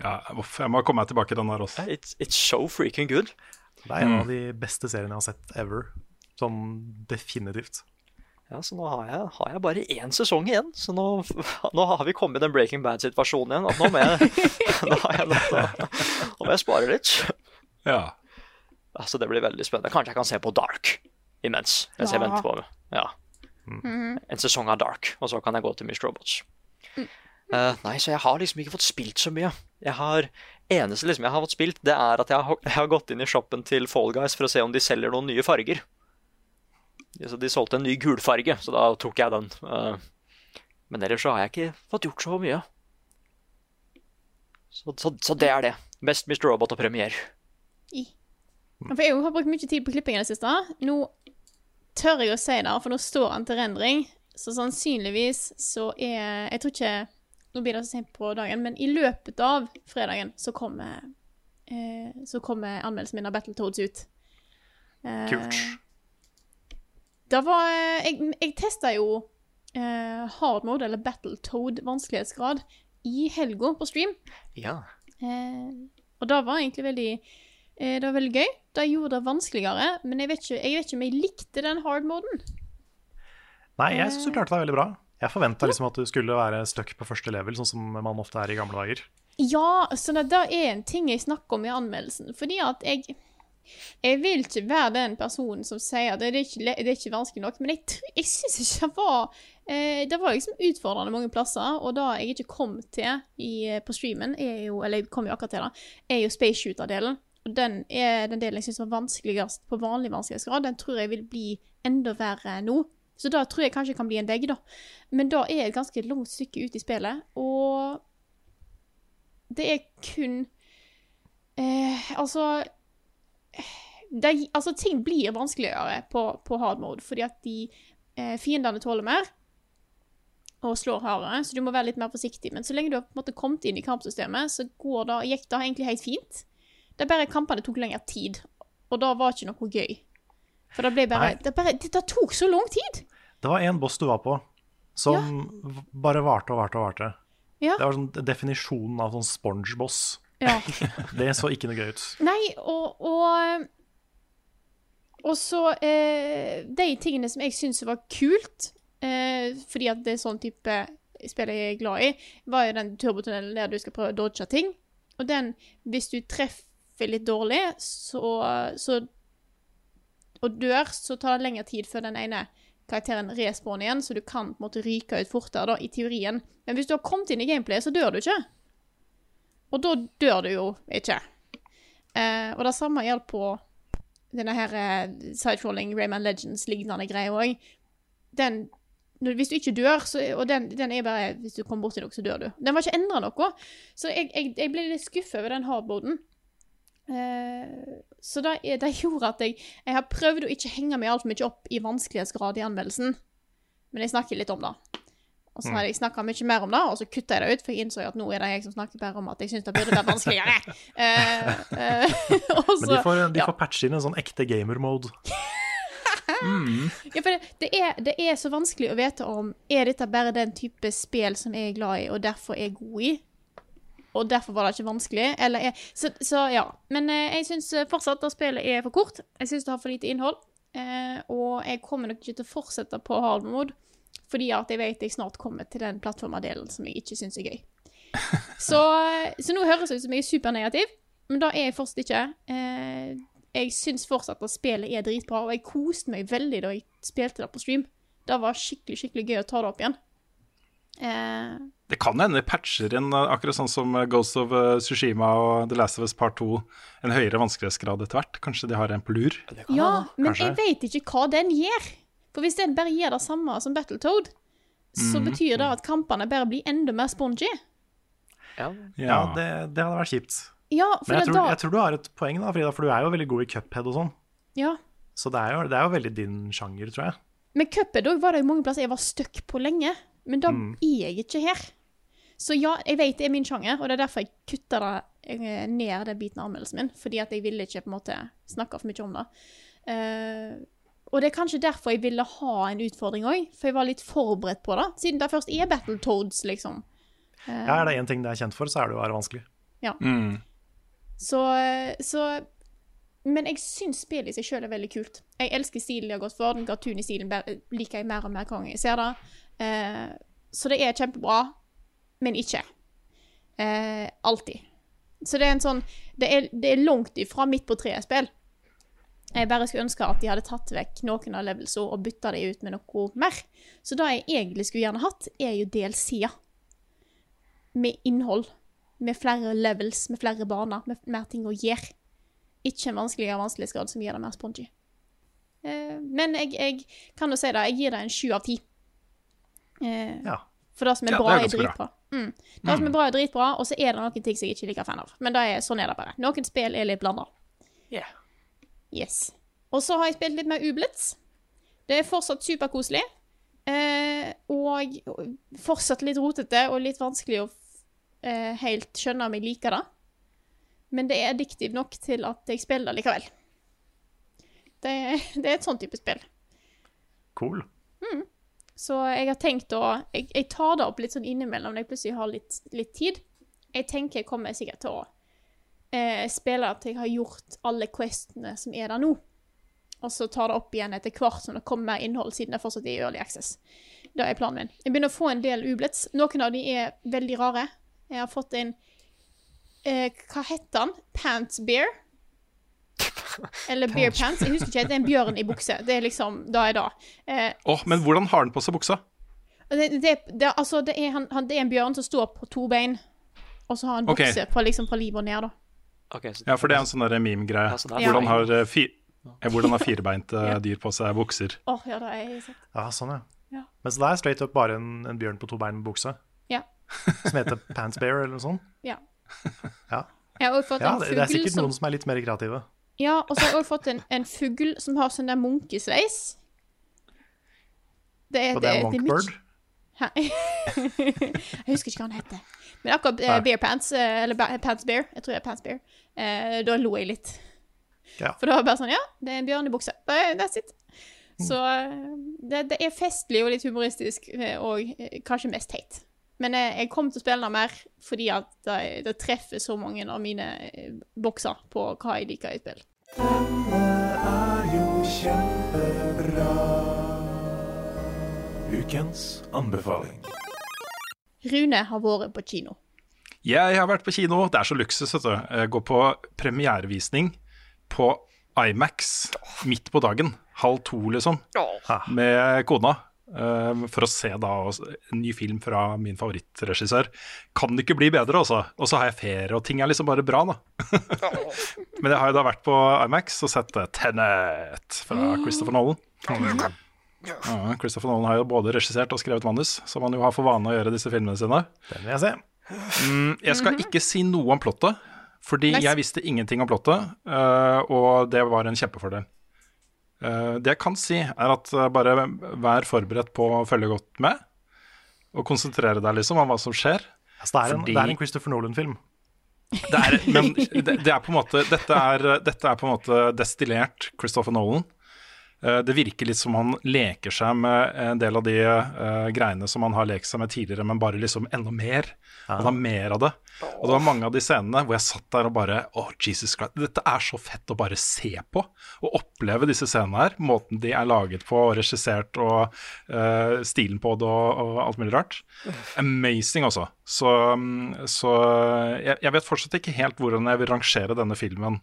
Ja, uff, jeg må komme meg tilbake i den der også. It's, it's so freaking good. Det er en Mm. av de beste seriene jeg har sett ever. Sånn definitivt. Ja, så nå har jeg, har jeg bare én sesong igjen. Så nå, nå har vi kommet i den Breaking Bad-situasjonen igjen. At nå må jeg, (laughs) nå har jeg Nå må jeg spare litt. Ja. Altså, det blir veldig spennende. Kanskje jeg kan se på Dark imens. Mens jeg Ja. venter på ja. en sesong av Dark, og så kan jeg gå til Mr. Robots. Eh, nei, så jeg har liksom ikke fått spilt så mye. Jeg har, eneste liksom jeg har fått spilt, det er at jeg har, jeg har gått inn i shoppen til Fall Guys for å se om de selger noen nye farger. De, så de solgte en ny gulfarge, så da tok jeg den. Eh, men ellers så har jeg ikke fått gjort så mye. Så, så, så det er det. Mest Mr. Robot og premier. For jeg har brukt mye tid på klipping i det siste. Nå tør jeg å si det, for nå står han til rendring. Så sannsynligvis så er Jeg tror ikke Nå blir det så sent på dagen, men i løpet av fredagen så kommer eh, Så kommer anmeldelsen min av Battletoads ut. Eh, Kult. Det var eh, Jeg, jeg testa jo eh, hard mode, eller Battletoad vanskelighetsgrad, i helga på stream. Ja. Eh, og det var egentlig veldig eh, Det var veldig gøy. Det gjorde det vanskeligere, men jeg vet ikke, jeg vet ikke om jeg likte den hard-moden. Nei, jeg syns du klarte deg veldig bra. Jeg forventa liksom at du skulle være stuck på første level, sånn som man ofte er i gamle dager. Ja, så det, det er en ting jeg snakker om i anmeldelsen. Fordi at jeg Jeg vil ikke være den personen som sier at det er ikke, det er ikke vanskelig nok, men jeg, jeg syns ikke det var eh, Det var liksom utfordrende mange plasser, og det jeg ikke kom til i, eh, på streamen, jo Eller jeg kom jo akkurat til det, er jo Space Shooter-delen. Og den er den delen jeg syns var vanskeligst på vanlig vanskelighetsgrad. Den tror jeg vil bli enda verre nå. Så da tror jeg kanskje det kan bli en vegg, da. Men da er et ganske langt stykke ut i spillet, og det er kun eh, Altså det, Altså, ting blir vanskeligere på, på hard mode, fordi at de eh, fiendene tåler mer og slår hardere, så du må være litt mer forsiktig. Men så lenge du har på en måte kommet inn i kampsystemet, så går det, gikk det egentlig helt fint. Det er bare kampene tok lengre tid, og da var ikke noe gøy. For det ble bare Det, bare, det, det tok så lang tid! Det var én boss du var på, som ja. bare varte og varte og varte. Ja. Det var sånn definisjonen av sånn sponge-boss. Ja. (laughs) Det så ikke noe gøy ut. Nei, og Og, og så eh, De tingene som jeg syns var kult, eh, fordi at det er sånn type spill jeg er glad i, var jo den turbotunnelen der du skal prøve å dodge ting. Og den, hvis du treffer litt dårlig, så, så og dør, så tar det lengre tid før den ene karakteren respawner igjen, så du kan på en måte ryke ut fortere, da, i teorien. Men hvis du har kommet inn i gameplay, så dør du ikke. Og da dør du jo ikke. Eh, og det samme gjelder på denne her sidefalling sidecrawling Rayman Legends-lignende greia òg. Den Hvis du ikke dør, så, og den, den er bare Hvis du kommer borti noe, så dør du. Den var ikke endra noe. Så jeg, jeg, jeg ble litt skuffa over den hardboarden. Eh, så det, det gjorde at jeg Jeg har prøvd å ikke henge meg altfor mye opp i vanskelighetsgrad i anmeldelsen, men jeg snakker litt om det. Og så har jeg snakka mye mer om det, og så kutta jeg det ut, for jeg innså at nå er det jeg som snakker bare om at jeg syns det burde vært vanskeligere. Uh, (laughs) uh, (laughs) og Men de får, de ja. får patche inn en sånn ekte gamer-mode. (laughs) Ja, for det, det, er, det er så vanskelig å vite om Er dette bare den type spill som jeg er glad i, og derfor er god i? Og derfor var det ikke vanskelig? Eller er, så, så ja. Men eh, jeg syns fortsatt at spillet er for kort. Jeg syns det har for lite innhold. Eh, og jeg kommer nok ikke til å fortsette på hard mode, fordi at jeg vet jeg snart kommer til den plattformadelen som jeg ikke syns er gøy. (laughs) Så, så nå høres det ut som jeg er supernegativ, men da er jeg fortsatt ikke. Eh, jeg syns fortsatt at spillet er dritbra, og jeg koste meg veldig da jeg spilte det på stream. Det var skikkelig skikkelig gøy å ta det opp igjen. Eh, Det kan hende de patcher inn, eh, akkurat sånn som eh, Ghost of Sushima Tsushima og The Last of Us Part 2, en høyere vanskelighetsgrad etter hvert. Kanskje de har en på lur? ja, men jeg vet ikke hva den gjør. For hvis en bare gjør det samme som Battletoad, så betyr det at kampene bare blir enda mer spongy. Ja. Ja, det, det hadde vært kjipt. Ja, for Men jeg det tror, da jeg tror du har et poeng, da, Frida, for du er jo veldig god i cuphead og sånn. Ja. Så det er, jo, det er jo veldig din sjanger, tror jeg. Men Cuphead òg var det jo mange plasser jeg var stuck på lenge. Men da Mm. er jeg ikke her. Så ja, jeg vet det er min sjanger, og det er derfor jeg kutta det eh, ned den biten av anmeldelsen min. Fordi at jeg ville ikke på en måte snakke for mye om det. Eh, og det er kanskje derfor jeg ville ha en utfordring òg, for jeg var litt forberedt på det. Siden det først er Battletoads, liksom. Ja, Er det én ting det er kjent for, så er det jo å være vanskelig. Mm. Så, så Men jeg syns spillet i seg sjøl er veldig kult. Jeg elsker stilen de har gått for. Den cartoon-stilen liker jeg mer og mer hver gang jeg ser det. Eh, så det er kjempebra, men ikke. Eh, alltid. Så det er en sånn Det er, det er langt ifra midt på treet-spill. Jeg bare skulle ønske at de hadde tatt vekk noen av levelsene og bytta de ut med noe mer. Så det jeg egentlig skulle gjerne hatt, er jo DLC-er. Med innhold. Med flere levels, med flere baner, med mer ting å gjøre. Ikke en vanskeligere vanskelighetsgrad som gjør det mer spongy. Eh, men jeg, jeg kan jo si det, jeg gir det en sju av ti. Eh, Ja. For det som er Ja, bra, det er er, dritbra. Mm. Det som er bra, er dritbra, og så er det noen ting som jeg ikke liker fan av. Men det er, sånn er det bare. Noen spill er litt blanda. Yeah. Yes. Og så har jeg spilt litt mer Ublitz. Det er fortsatt superkoselig. Eh, og fortsatt litt rotete og litt vanskelig å eh, helt skjønne om jeg liker det. Men det er addictive nok til at jeg spiller likevel. Det, (laughs) det er et sånn type spill. Cool. Så jeg har tenkt å Jeg, jeg tar det opp litt sånn innimellom når jeg plutselig har litt, litt tid. Jeg tenker jeg kommer sikkert til å eh, spiller til jeg har gjort alle questene som er der nå. Og så tar det opp igjen etter hvert som det kommer mer innhold, siden det fortsatt er i early access. Det er planen min. Jeg begynner å få en del ublets. Noen av de er veldig rare. Jeg har fått en eh, Hva heter han? Pants Bear? Eller Bear Pants. Jeg husker ikke. Det er en bjørn i bukse. Det er liksom Da er det. Eh, oh, men hvordan har han på seg buksa? det, det, det, altså, det, er, han, han, det er en bjørn som står på to bein, og så har han bukse bukse fra, liksom, fra livet og ned, da. Ok, så- Ja, for det er en sånn meme-greie. Ja, sånn. Hvordan har, eh, fi eh, hvordan har firebeinte (laughs) Ja. dyr på seg bukser? Åh, ja, det har jeg sett. Ja, sånn, ja. Ja. Men så det er straight up bare en, en bjørn på to bein med bukse, Ja. (laughs) som heter Pants Bear eller noe sånt? ja. (laughs) Ja, Jeg har også fått ja en det, det er sikkert som noen som er litt mer kreative. Ja, og så har jeg også fått en, en fugl som har sånn der munkesveis. Det er, Og det er Monkbird. Hæ? jeg husker ikke hva han heter. Men akkurat eh. Bear Pants, eh, eller Pants Bear, jeg tror det er Pants Bear, eh, da lo jeg litt. Ja. For da var det bare sånn, ja, det er en bjørn i bukse. Det- That's it. Så eh, det, det er festlig og litt humoristisk, eh, og kanskje mest teit. Men eh, jeg kommer til å spille den mer fordi at det, det treffer så mange av mine bokser på hva jeg liker i spill. Ukens anbefaling. Rune har vært på kino. Jeg har vært på kino, det er så luksus, vet du. Jeg går på premierevisning på Imax midt på dagen. Halv to, liksom. Med kona. eh, For å se da en ny film fra min favorittregissør. Kan det ikke bli bedre, altså. Og så har jeg ferie, og ting er liksom bare bra, da. (laughs) Men jeg har jo da vært på Imax og sett Tenet fra Christopher Nolan. Ja, Christopher Nolan har jo både regissert og skrevet manus, som han jo har for vane å gjøre disse filmene sine. Den vil jeg se. Mm, jeg skal ikke si noe om plottet, fordi Nice. jeg visste ingenting om plottet, øh, og det var en kjempefordel. Øh, det jeg kan si, er at øh, bare vær forberedt på å følge godt med, og konsentrere deg liksom om hva som skjer. Altså, det, er en, Fordi- det er en Christopher Nolan-film. Det er, men det, det er på en måte dette er, dette er på en måte destillert Christopher Nolan. Eh, Det virker litt som han leker seg med en del av de uh, greiene som han har lekt seg med tidligere, men bare liksom enda mer. Han har mer av det. Og det var mange av de scenene hvor jeg satt der og bare Å, Jesus Christ. Dette er så fett å bare se på. Og oppleve disse scenene her. Måten de er laget på og regissert, og uh, stilen på det og, og alt mulig rart. Amazing, altså. Så, mm, så jeg, jeg vet fortsatt ikke helt hvordan jeg vil rangere denne filmen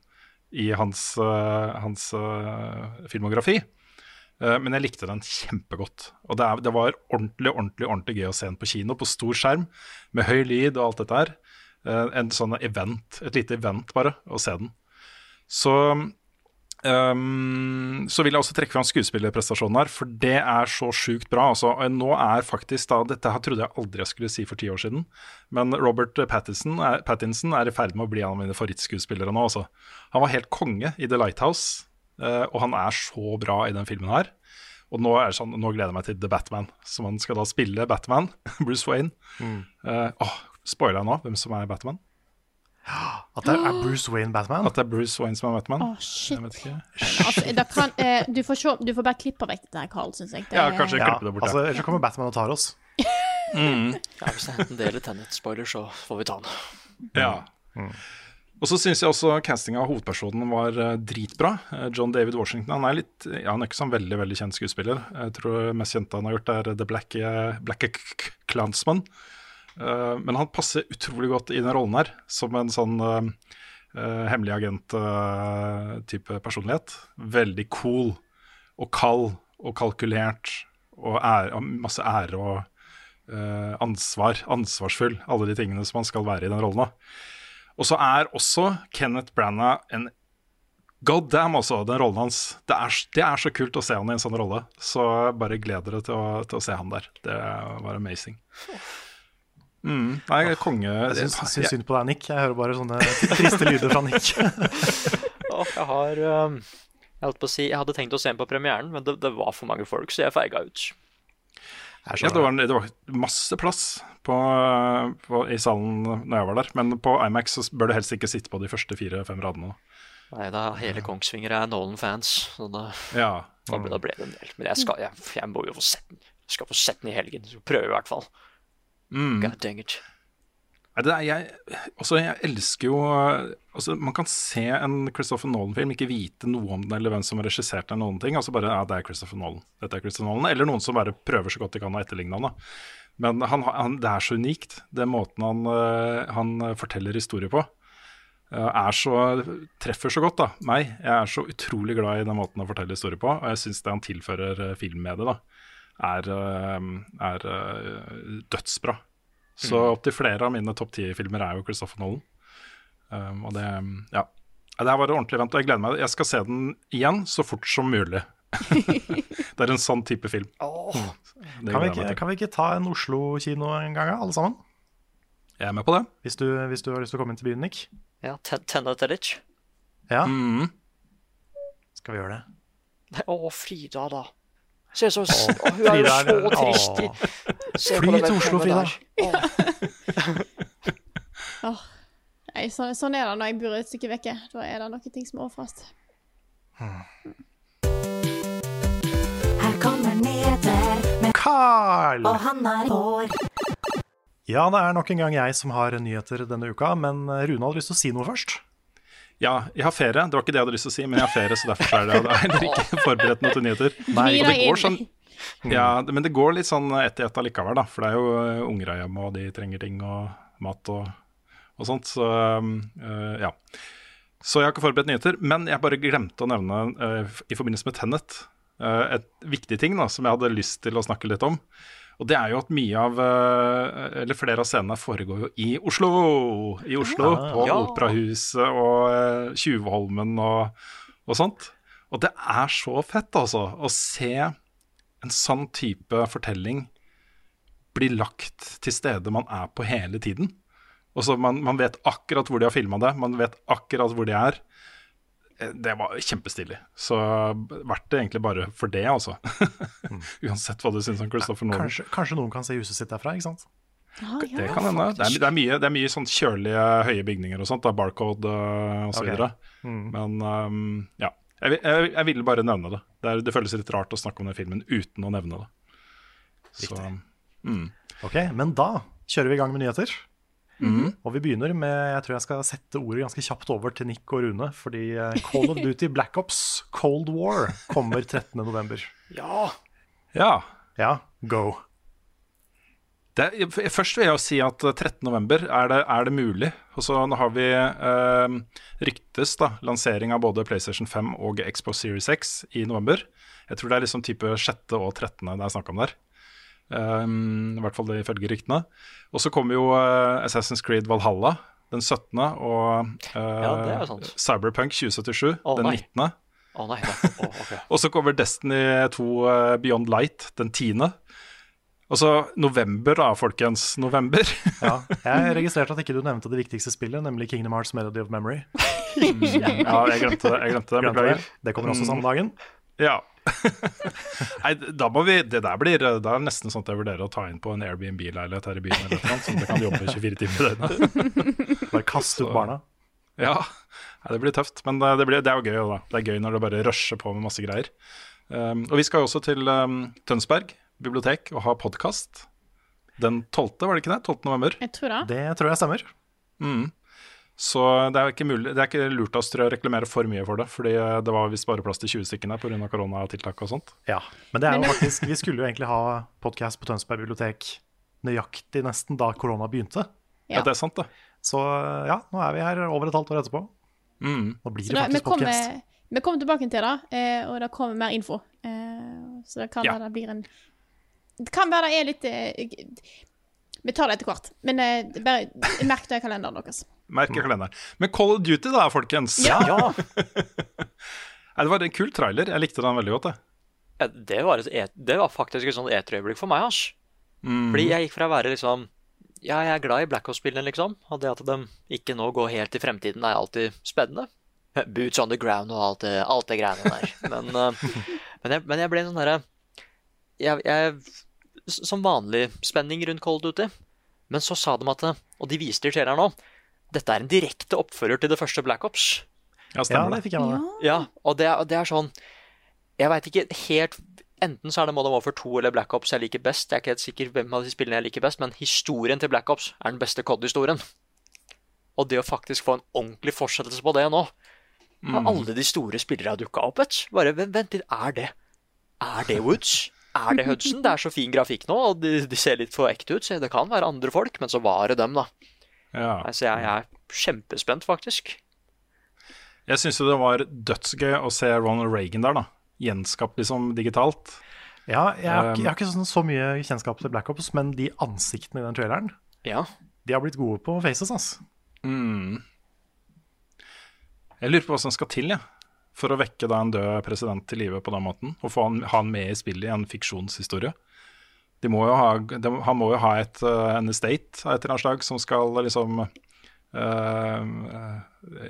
i hans, eh, hans eh, filmografi. Eh, men jeg likte den kjempegodt. Og det, er, det var ordentlig ordentlig, ordentlig gøy å se den på kino, på stor skjerm, med høy lyd og alt dette her. En sånn event, et lite event bare, å se den. Så ehm, så vil jeg også trekke fram skuespillerprestasjonen her, for det er så sjukt bra. Altså, nå er faktisk da, Dette her trodde jeg aldri jeg skulle si for ti år siden, men Robert Pattinson er, Pattinson er i ferd med å bli en av mine favorittskuespillere nå. Altså. Han var helt konge i The Lighthouse, uh, og han er så bra i den filmen her. Og nå, er det sånn, nå gleder jeg meg til The Batman, som han skal da spille Batman, (laughs) Bruce Wayne. Eh, åh, Spoiler jeg nå hvem som er Batman? At det er Bruce Wayne Batman. At det er Bruce Wayne som er Batman? Å, shit. Jeg vet ikke. Altså, da kan, eh, du, får se, du får bare klippe vekk det der, Carl, syns jeg. Det, Ja, kanskje Ja, klippe det bort. altså, ellers kommer Batman og tar oss. Ja, hvis det er en del eller Tenet-spoiler, så får vi ta den. Ja. Og så syns jeg også castinga av hovedpersonen var eh, dritbra. Eh, John David Washington han er litt, ja, han er ikke sånn veldig veldig kjent skuespiller. Jeg tror mest kjente han har gjort, er The Black, eh, Black Clansman. Eh, men han passer utrolig godt i den rollen her, som en sånn eh, eh, hemmelig agent-type personlighet. Veldig cool og kald og kalkulert og ære, masse ære og uh, ansvar. Ansvarsfull. Alle de tingene som han skal være i den rollen. Og så er også Kenneth Branagh en God damn, altså, den rollen hans. Det er, det er så kult å se han i en sånn rolle. Så bare gled dere til å, til å se han der. Det var amazing. Mm, nei, konge Jeg syns synd på deg, Nick. Jeg hører bare sånne triste lyder fra Nick. (laughs) Jeg har um, Jeg holdt på å si Jeg hadde tenkt å se den på premieren, men det, det var for mange folk, så jeg feiga ut. Ja, det var, det var masse plass på, på, i salen når jeg var der. Men på Imax så bør du helst ikke sitte på de første fire-fem radene. Nei, da hele Kongsvinger er Nolan-fans, så da, Ja. da, ble, da ble det en del. Men jeg, skal, jeg, jeg må jo få sett den. Jeg skal få sett den i helgen. Prøve i hvert fall. Mm. God dang it. Er, jeg, også, jeg elsker jo altså, Man kan se en Christopher Nolan-film, ikke vite noe om den eller hvem som har regissert den, noen ting, og så bare ja, det er Christopher Nolan. Dette er Christopher Nolan. Eller noen som bare prøver så godt de kan å etterligne han. da. Men han, han, det er så unikt, den måten han, øh, han forteller historie på. Er så, treffer så godt da, meg. Jeg er så utrolig glad i den måten han forteller historie på, og jeg syns det han tilfører film med det. da, er, øh, er øh, dødsbra. Så opptil flere av mine topp ti-filmer er jo Christopher Nolan. Um, og det Ja. Ja, Det her var et ordentlig event, og jeg gleder meg. Jeg skal se den igjen så fort som mulig. (laughs) det er en sånn type film. Det Kan vi, ikke, kan vi ikke ta en Oslo-kino en gang, alle sammen? Jeg er med på det. Hvis du, hvis du har lyst til å komme inn til byen, Nick? Ja, Ten- Tenet Edic. Ja, Mm. skal vi gjøre det? Å, Frida, da. Se ut som Hun er jo er- så trist. I- Se Fly til Oslo, Frida. (laughs) Nei, så, sånn er det når jeg bor et stykke vekke. Da er det noen ting som må ofres. Her kommer nyheter med Carl! Og han er hår. Ja, det er nok en gang jeg som har nyheter denne uka, men Rune hadde lyst til å si noe først. Ja, jeg har ferie. Det var ikke det jeg hadde lyst til å si, men jeg har ferie, så derfor er det jeg har heller ikke forberedt noe til nyheter. Nei, og det går sånn Ja, men det går litt sånn ett i ett allikevel, da. For det er jo uh, unger her hjemme, og de trenger ting og mat og, og sånt. Så uh, ja. Så jeg har ikke forberedt nyheter, men jeg bare glemte å nevne uh, i forbindelse med Tennet uh, et viktig ting da, som jeg hadde lyst til å snakke litt om. Og det er jo at mye av, uh, eller flere av scenene foregår jo i Oslo. I Oslo, ja, på ja. Operahuset og uh, Tjuvholmen og, og sånt. Og det er så fett, altså, å se en sånn type fortelling bli lagt til steder man er på hele tiden. Og så man, man vet akkurat hvor de har filma det, man vet akkurat hvor de er. Eh, Det var kjempestilig. Så verdt det egentlig bare for det, altså. (laughs) Uansett hva du syns om Christopher Nolan. Kanskje, kanskje noen kan se huset sitt derfra, ikke sant? Ah, ja. Det kan hende. Det er, det er mye, det er mye sånn kjølige, høye bygninger og sånt. Da, barcode uh, og så Ok. videre. Mm. Men um, ja. Jeg, jeg, jeg ville bare nevne det. Det, er, det føles litt rart å snakke om den filmen uten å nevne det. Så, mm. Ok, men da kjører vi i gang med nyheter. Mhm. Og vi begynner med Jeg tror jeg skal sette ordet ganske kjapt over til Nick og Rune. Fordi eh, Call of Duty Black Ops Cold War kommer 13.11. Ja. Ja. Ja, go. Det, først vil jeg jo si at eh, 13.11. Er, det- er det mulig? Og så nå har vi eh, ryktes da, lansering av både PlayStation 5 og Xbox Series X i november. Jeg tror det er liksom type 6. og 13. det er snakk om der. Um, I hvert fall det ifølge ryktene. Og så kommer jo uh, Assassin's Creed Valhalla den 17. og uh, Ja, er. Cyberpunk 2077 oh, den nei. 19. Å nei da. okay. (laughs) Og så kommer Destiny 2 uh, Beyond Light den 10. Og så november, da, folkens. November. Ja, (laughs) jeg registrerte at ikke du nevnte det viktigste spillet, nemlig Kingdom Hearts Melody of Memory. (laughs) ja, jeg glemte det. Jeg glemte det. Glemte det. Det kommer også samme dagen. Ja. (laughs) Nei, da må vi Det der blir Det er nesten sånn at jeg vurderer å ta inn på en Airbnb-leilighet her i byen, eller noe, sånn at jeg kan jobbe (laughs) 24 timer i døgnet. Bare kaste ut barna. Ja, Nei, det blir tøft, men det, det, blir, det er jo gøy. Da. Det er gøy når det bare rusher på med masse greier. Um, og vi skal jo også til um, Tønsberg bibliotek og ha podkast den 12., var det ikke det? 12. november. Jeg tror det. Det tror jeg stemmer. Mm. Så det er, ikke mulig, det er ikke lurt av oss til å reklamere for mye for det, fordi eh, det var visst bare plass til 20 stykker der pga. koronatiltak og sånt. Ja, Men det er jo faktisk Vi skulle jo egentlig ha podkast på Tønsberg bibliotek nøyaktig nesten da korona begynte. Ja, Ja. det er sant, det. Så ja, nå er vi her over et halvt år etterpå. Mm. Nå blir det da, faktisk podcast. vi kommer tilbake til det, eh, og det kommer mer info. Eh, så det kan Ja. være det blir en Det kan være det er litt eh, Vi tar det etter hvert. Men eh, bare merk det i kalenderen deres. Merk i kalenderen. Men Call of Duty, da, folkens. Ja. (laughs) Det var en kul trailer. Jeg likte den veldig godt. Det, Ja, det, var et, et- det var faktisk et sånt E3-øyeblikk for meg. Mm. Fordi jeg gikk fra å være liksom Ja, jeg er glad i Black Ops-spillene, liksom. Og det at de ikke nå går helt i fremtiden, er alltid spennende. (laughs) Boots on the ground og alt det, alt det greiene der. (laughs) Men, eh, men, jeg, men jeg ble sånn herre jeg, jeg som vanlig spenning rundt Cold Duty. Men så sa de at Og de viste det i traileren nå. Dette er en direkte oppfører til det første Black Ops. Ja, Ja, stemmer det det. fikk jeg med meg. Ja, og det, og det er sånn Jeg veit ikke helt Enten så er det Modern Warfare 2 eller Black Ops jeg liker best. Jeg er ikke helt sikker hvem av de spillene jeg liker best, men historien til Black Ops er den beste COD-historien. Og det å faktisk få en ordentlig fortsettelse på det nå Og alle de store spillere har dukka opp, vet du. Bare vent litt, er det Er det Woods? Er det Hudson? Det er så fin grafikk nå, og de, de ser litt for ekte ut. Så det kan være andre folk, men så var det dem, da. Ja. Altså, jeg, jeg er kjempespent, faktisk. Jeg syns jo det var dødsgøy å se Ronald Reagan der, da. Gjenskapt liksom digitalt. Ja, jeg har, ikke- Um, jeg har ikke sånn, så mye kjennskap til Black Ops, men de ansiktene i den traileren, Ja. de har blitt gode på faces, altså. Mm. Jeg lurer på hva som skal til, jeg. For å vekke da en død president til live på den måten. Og få han, ha han med i spillet i en fiksjonshistorie. De må jo ha, de, han må jo ha et, eh, en estate av et eller annet slag som skal liksom eh, eh,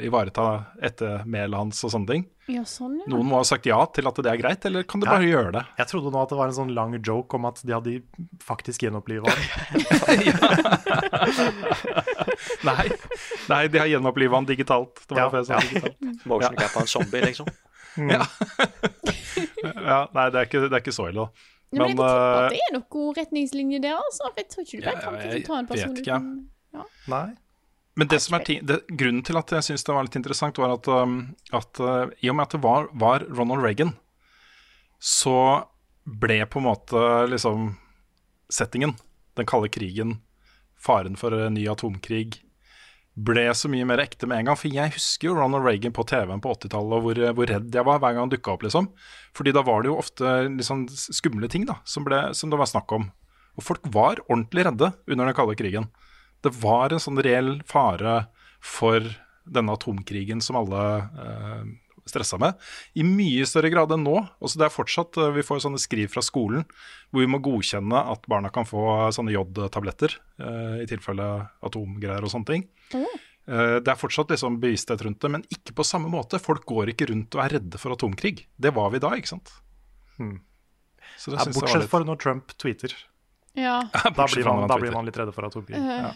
ivareta ettermælet hans og sånne ting. Ja, sånn, ja. Noen må ha sagt ja til at det er greit, eller kan de bare gjøre det? Jeg trodde nå at det var en sånn lang joke om at de hadde faktisk gjenopplivet han. (laughs) Nei, nei de har gjenopplivet han digitalt. Det var Ja, derfor jeg sa ja. digitalt. Motion cap av en zombie, liksom. (laughs) Ja. (laughs) ja, nei, det er, ikke, det er ikke så ille, da. Ja, men jeg tror eh, at det er noen retningslinjer der, altså. Jeg tror ikke du bare kan jeg ta en person vet ikke, uten ja. Nei. Men det som er ting, det, grunnen til at jeg syns det var litt interessant, var at, um, at uh, i og med at det var, var Ronald Reagan, så ble på en måte liksom settingen, den kalde krigen, faren for en ny atomkrig, ble så mye mer ekte med en gang. For jeg husker jo Ronald Reagan på TV-en på 80-tallet, og hvor, hvor redd jeg var hver gang han dukka opp. liksom. Fordi da var det jo ofte liksom skumle ting da, som, ble, som det var snakk om. Og folk var ordentlig redde under den kalde krigen. Det var en sånn reell fare for denne atomkrigen som alle eh, stressa med. I mye større grad enn nå. Også det er fortsatt, eh, Vi får sånne skriv fra skolen hvor vi må godkjenne at barna kan få sånne jodtabletter eh, i tilfelle atomgreier og sånne ting. Eh, det er fortsatt liksom bevissthet rundt det, men ikke på samme måte. Folk går ikke rundt og er redde for atomkrig. Det var vi da, ikke sant? Hmm. Så det Ja, synes jeg var bortsett litt- for når Trump tweeter. Ja. Da blir man, da blir man litt redde for atomkrig. Eh, Ja.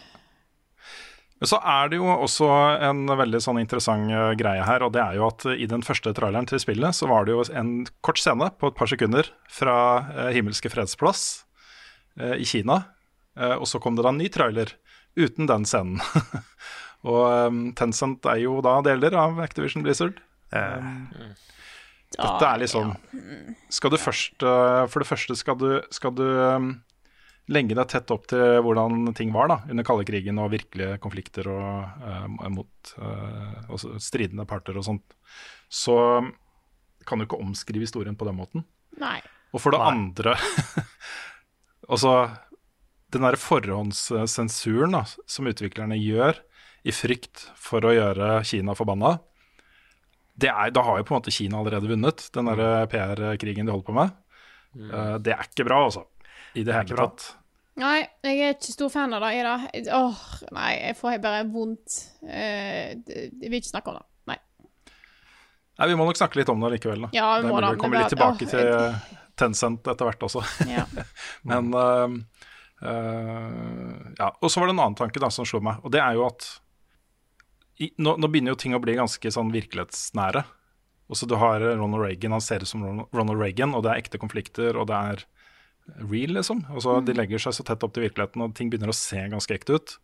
Men så er det jo også en veldig sånn interessant eh, greie her, og det er jo at eh, i den første traileren til spillet så var det jo en kort scene på et par sekunder fra eh, Himmelske fredsplass i Kina, og så kom det da en ny trailer uten den scenen. (laughs) og Tencent er jo da deler av Activision Blizzard. Dette er liksom Skal du først For det første skal du, skal du legge deg tett opp til hvordan ting var da under kalde krigen og virkelige konflikter og eh, mot eh, også stridende parter og sånt, så kan du ikke omskrive historien på den måten. Nei. Og for det Nei. andre (laughs) Altså, den derre forhåndssensuren da, som utviklerne gjør i frykt for å gjøre Kina forbanna, det er, da har jo på en måte Kina allerede vunnet, den Mm. der PR-krigen de holder på med. Eh, det er ikke bra, altså. I det hele tatt. Nei, jeg er ikke stor fan av det. Ida. Åh, nei, jeg får bare vondt. Eh, det- jeg vil ikke snakke om det. Nei. Nei, Vi må nok snakke litt om det likevel. Da. Ja, vi det er må mulig da, vi kommer litt tilbake åh, til Tencent etter hvert også. Ja. (laughs) Men uh, uh, Ja. Og så var det en annen tanke da som slo meg, og det er jo at i, nå, nå begynner jo ting å bli ganske sånn virkelighetsnære. Også du har Ronald Reagan, han ser ut som Ronald Reagan, og det er ekte konflikter, og det er real, liksom. Og så De legger seg så tett opp til virkeligheten, og ting begynner å se ganske ekte ut.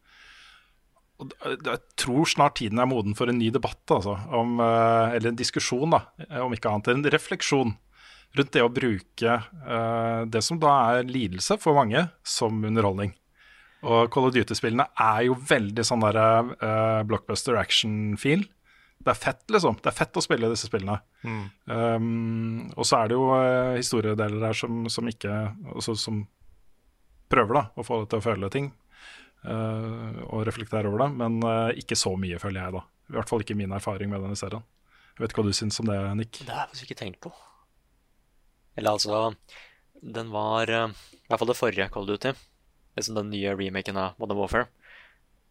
Og jeg tror snart tiden er moden for en ny debatt, altså. Om, eh, eller en diskusjon, da, om ikke annet. En refleksjon rundt det å bruke uh, det som da er lidelse for mange, som underholdning. Og Call of Duty-spillene er jo veldig sånn der uh, blockbuster action-feel. Det er fett, liksom. Det er fett å spille disse spillene. Um, og så er det jo eh, historiedeler der som, som ikke altså, Som prøver da å få deg til å føle ting. uh, og reflektere over det, men uh, ikke så mye, føler jeg, da. I hvert fall ikke min erfaring med denne serien. Jeg vet ikke hva du syns om det, Nick? Det har jeg faktisk ikke tenkt på. Eller altså Den var I hvert fall det forrige Call of Duty. Liksom den nye remaken av Modern Warfare.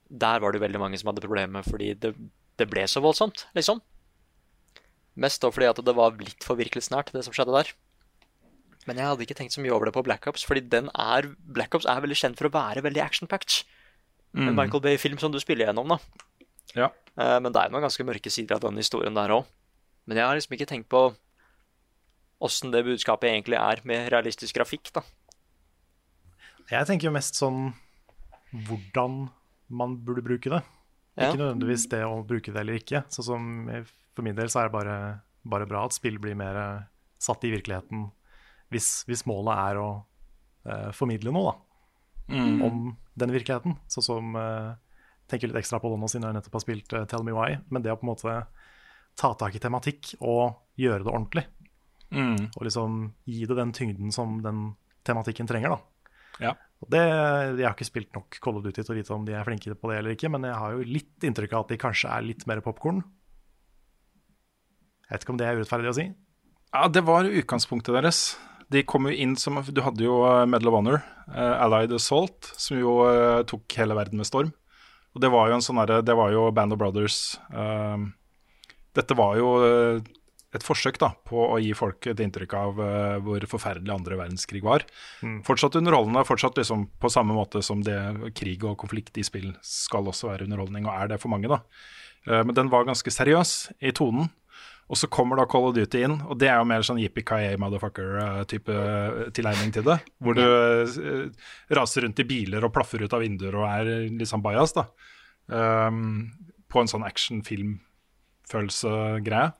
Der var det veldig mange som hadde problemer fordi det, det ble så voldsomt, liksom. Mest da fordi at det var litt for virkelighetsnært, det som skjedde der. Men jeg hadde ikke tenkt så mye over det på Black Ops, fordi den er, Black Ops er veldig kjent for å være veldig action-packed. En Mm. Michael Bay-film som du spiller gjennom, da. Ja. Eh, Men det er noen ganske mørke sider av den historien der òg. Men jeg har liksom ikke tenkt på åssen det budskapet egentlig er med realistisk grafikk, da. Jeg tenker jo mest sånn hvordan man burde bruke det. Ikke nødvendigvis det å bruke det eller ikke. Sånn som For min del så er det bare, bare bra at spill blir mer eh, satt i virkeligheten hvis, hvis målet er å uh, formidle noe da, Mm. om den virkeligheten. Sånn som uh, tenker litt ekstra på det nå siden jeg nettopp har spilt uh, Tell Me Why. Men det å på en måte ta tak i tematikk og gjøre det ordentlig, Mm. og liksom gi det den tyngden som den tematikken trenger, da. Ja. Og det, jeg har ikke spilt nok Call of Duty til å vite om de er flinke på det eller ikke, men jeg har jo litt inntrykk av at de kanskje er litt mer popkorn. Vet ikke om det er urettferdig å si. Ja, det var utgangspunktet deres. De kom jo inn som Du hadde jo eh, Medal of Honor, uh, Allied Assault, som jo uh, tok hele verden med storm. Og det var jo en sånn herre Det var jo Band of Brothers. Uh, dette var jo et forsøk da, på å gi folk et inntrykk av uh, hvor forferdelig andre verdenskrig var. Fortsatt underholdende, fortsatt liksom på samme måte som det krig og konflikt i spill skal også være underholdning, og er det for mange, da. Uh, men den var ganske seriøs i tonen. Og så kommer da Call of Duty inn, og det er jo mer sånn yippee motherfucker-type tilegning til det. Hvor du uh, raser rundt i biler og plaffer ut av vinduer og er litt sånn bajas, da. Um, på en sånn actionfilmfølelse-greie.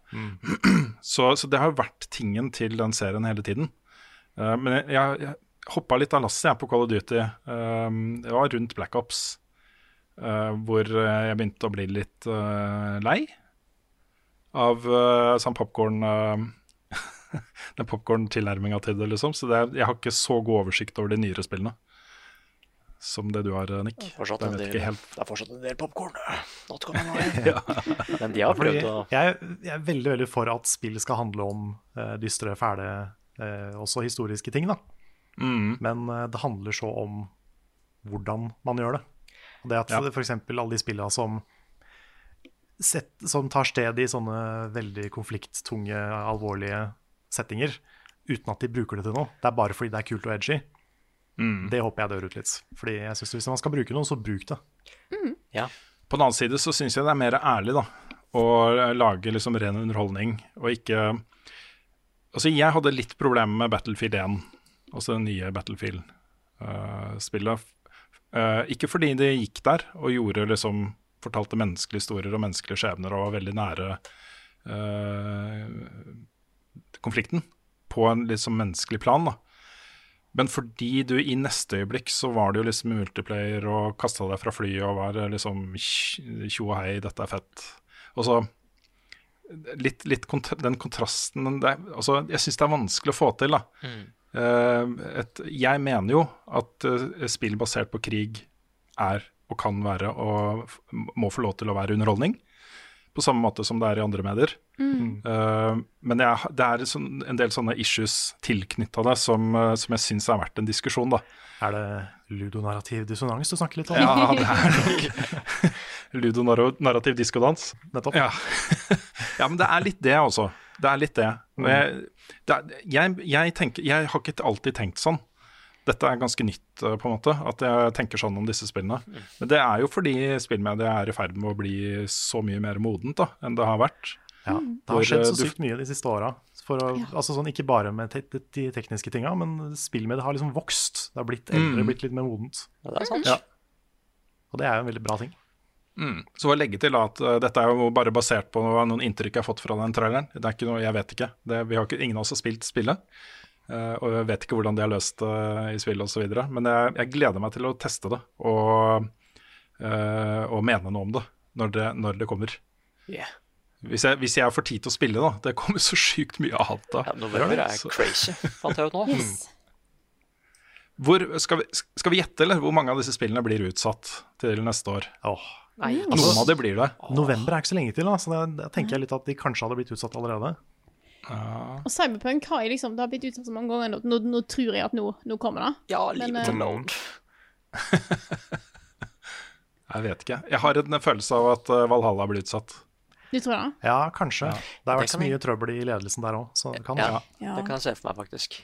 (clears throat) Så, så det har jo vært tingen til den serien hele tiden. Uh, men jeg, jeg, jeg hoppa litt av lasset jeg på Call of Duty. Uh, det var rundt Black Ops, uh, hvor jeg begynte å bli litt lei av sånn popcorn uh, (laughs) Den popkorn-tilnærminga til det, liksom. Så det jeg har ikke så god oversikt over de nyere spillene som det du har, eh, Nick. Helt. det er fortsatt en del popkorn. Gonna. (laughs) Ja. Men de har prøvd å jeg, jeg er veldig veldig for at spill skal handle om uh, dystre, fæle, uh, også historiske ting. da. Mm. Men uh, det handler så om hvordan man gjør det. Og det at Ja. for f.eks. alle de spillene som, sett, som tar sted i sånne veldig konflikttunge, alvorlige settinger, uten at de bruker det til noe. Det er bare fordi det er kult og edgy. Mm. Det håper jeg dør ut litt. Fordi jeg synes Hvis man skal bruke noe, så bruk det. Ja. På den annen side så syns jeg det er mer ærlig da å lage liksom ren underholdning, og ikke Altså, jeg hadde litt problemer med Battlefield 1, altså det nye Battlefield-spillet. Eh, ikke fordi de gikk der og gjorde liksom Fortalte menneskelige historier og menneskelige skjebner og var veldig nære uh, konflikten på en liksom menneskelig plan, da. Men fordi du i neste øyeblikk så var det jo liksom multiplayer og kasta deg fra flyet og var liksom tjo og hei, dette er fett. Og så litt, litt kont den kontrasten den der, altså, Jeg syns det er vanskelig å få til, da. Eh, et, jeg mener jo at uh, spill basert på krig er og kan være og må få lov til å være underholdning. På samme måte som det er i andre medier. Eh, men jeg, det er sånn, en del sånne issues tilknytta det som, eh, som jeg syns er verdt en diskusjon, da. Er det ludonarrativ dissonans du snakker litt om? Ja, det er nok (laughs) ludonarrativ diskodans. Nettopp. Ja. (laughs) ja, men det er litt det også. Det er litt det. Jeg, det er, jeg, jeg, tenker, jeg har ikke alltid tenkt sånn. Dette er ganske nytt, eh, på en måte, at jeg tenker sånn om disse spillene. Men det er jo fordi spillmediet er i ferd med å bli så mye mer modent da, enn det har vært. Ja, det har skjedd så eh, sykt mye de siste åra. Altså sånn, ikke bare med te de tekniske tinga, men spillmediet har liksom vokst. Det har blitt eldre, Mm. blitt litt mer modent. Ja, det er sant. Ja. Og det er jo en veldig bra ting. Mm. Så å legge til at uh, dette er jo bare basert på noen inntrykk jeg har fått fra den traileren. Det er ikke noe, Jeg vet ikke. Det, vi har ikke ingen av oss har spilt spillet. Eh, og jeg vet ikke hvordan de har løst det i spillet osv. Men jeg, jeg gleder meg til å teste det og, eh, og mene noe om det når det, når det kommer. Yeah. Hvis jeg, hvis jeg får tid til å spille, da. Det kommer så sjukt mye annet da. Ja, november er Så- crazy, fant jeg ut nå. Yes. Hvor, skal, vi, skal vi gjette, eller? Hvor mange av disse spillene blir utsatt til neste år? Åh. Nei, Noen av de blir det. November er ikke så lenge til, da, så jeg da tenker jeg litt at de kanskje hadde blitt utsatt allerede. Og Cyberpunk har jeg liksom, det har blitt utsatt så mange ganger nå, nå, nå tror jeg at nå, nå kommer det. Ja, Men, livet eh, til Lord. (laughs) Jeg vet ikke. Jeg har en følelse av at eh, Valhalla blir utsatt. Du tror det? Ja, kanskje. Det har vært så mye trøbbel i ledelsen der òg, så det kan Ja, Ja. det kan jeg se for meg, faktisk.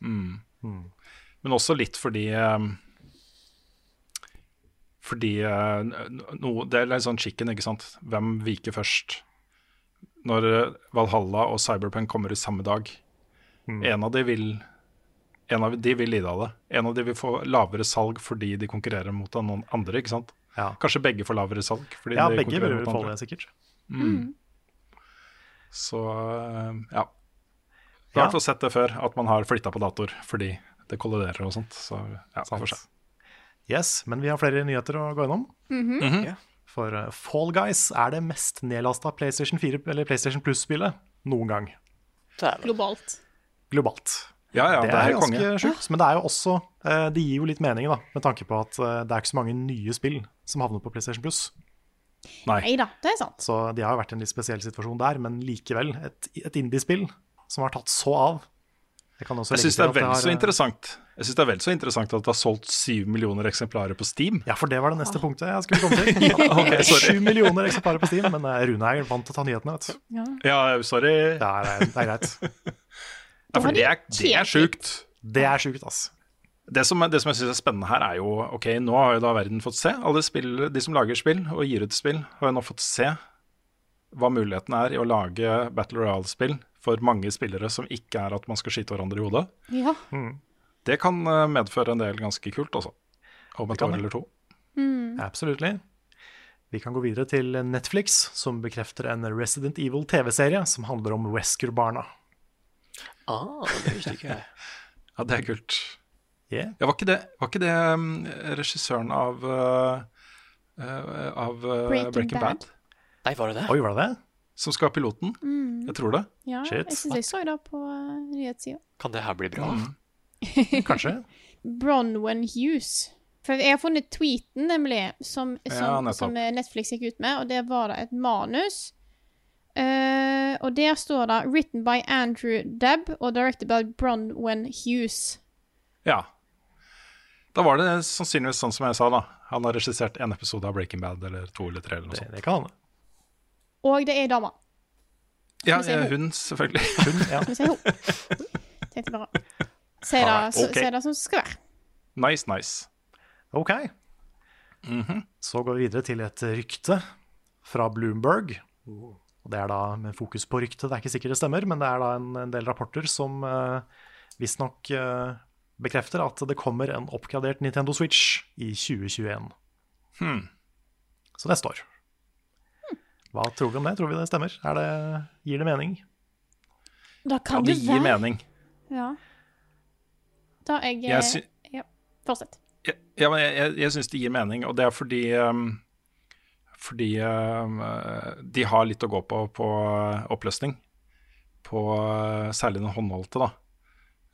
Mm. Mm. Men også litt fordi eh, Fordi eh, no, Det er litt sånn chicken, ikke sant. Hvem viker først? Når eh, Valhalla og Cyberpunk kommer i samme dag. Mm. En av de vil En av de vil lide av det. En av de vil få lavere salg fordi de konkurrerer mot noen andre, ikke sant. Ja. Kanskje begge får lavere salg. Fordi Ja, de begge vil mot få andre. det, sikkert. Mm. Så eh, ja. Jeg har Ja. sett det før, at man har flytta på dator fordi det kolliderer og sånt. Så ja. Yes, men vi har flere nyheter å gå gjennom. Mhm. Ja. For eh, Fall Guys er det mest nedlasta PlayStation 4 eller PlayStation Plus-spillet noen gang. Globalt. Globalt. Ja, ja, det, det er, er ganske sjukt. Men det er jo også eh, Det gir jo litt mening, da, med tanke på at eh, det er ikke så mange nye spill som havner på PlayStation Plus. Nei. Neida, det er sant. Så de har jo vært i en litt spesiell situasjon der, men likevel. Et, et indiespill som har tatt så av. Jeg kan også Jeg syns det er vel har, så eh, interessant Jeg synes det er vel så interessant at det har solgt syv millioner eksemplarer på Steam. Ja, for det var det neste punktet jeg skulle komme til. (laughs) okay, sorry. Sju millioner eksemplarer på Steam, men eh, Rune er vant til å ta nyhetene, vet du. Ja. Ja, sorry. Ja, (laughs) det er, det er greit. Ja, for det er, det er sjukt. Det er sjukt, ass. Det som, det som jeg syns er spennende her, er jo Ok, nå har jo da verden fått se. Alle spill, de som lager spill og gir ut spill, har jo nå fått se hva muligheten er i å lage Battle Royale-spill for mange spillere som ikke er at man skal skyte hverandre i hodet. Ja. Det kan eh, medføre en del ganske kult, altså. Om et år eller to. Absolutely. Vi kan gå videre til Netflix, som bekrefter en Resident Evil TV-serie som handler om Wesker-barna. Ah, det visste ikke jeg. (laughs) Ja, det er kult. Yeah. Ja, var ikke det, var ikke det um, regissøren av uh, uh, Av uh, Breaking Breaking, Bad. Bad. Nei, var det det? Oi, var det det? Som skal ha piloten? Jeg tror det. ja Shit. jeg syns jeg så det på uh, nyhetssida. Kan det her bli bra? (laughs) Kanskje? Bronwen Hughes. For jeg har funnet tweeten, nemlig, som, som, ja, som Netflix gikk ut med, og der var det et manus. Uh, og der står det 'Written by Andrew Debb' og 'Directed by Bronwen Hughes'. Ja. Da var det sannsynligvis sånn som jeg sa, da. Han har regissert en episode av Breaking Bad, eller to eller tre, eller noe Det, sånt. det kan hende. Og det er ei dame. Ja, si hun, selvfølgelig. Hun, ja. Skal vi si hun. Tenkte bare Si det, Alright, så- det som det skal være. Nice, nice. Ok. Så går vi videre til et rykte fra Bloomberg. Og Det er da med fokus på rykte, det er ikke sikkert det stemmer, men det er da en, en del rapporter som uh, visstnok uh, bekrefter at det kommer en oppgradert Nintendo Switch i 2021. Hmm. Så neste år. Hva tror vi om det? Tror vi det stemmer? Er det, gir det mening? Da Ja, kan det det gir være mening. Ja. Da jeg, Jeg eh, sy- Ja, fortsett. Ja, Ja, men jeg, jeg, jeg syns det gir mening, og det er fordi um, Fordi um, uh, de har litt å gå på på uh, oppløsning. På uh, særlig den håndholdte, da,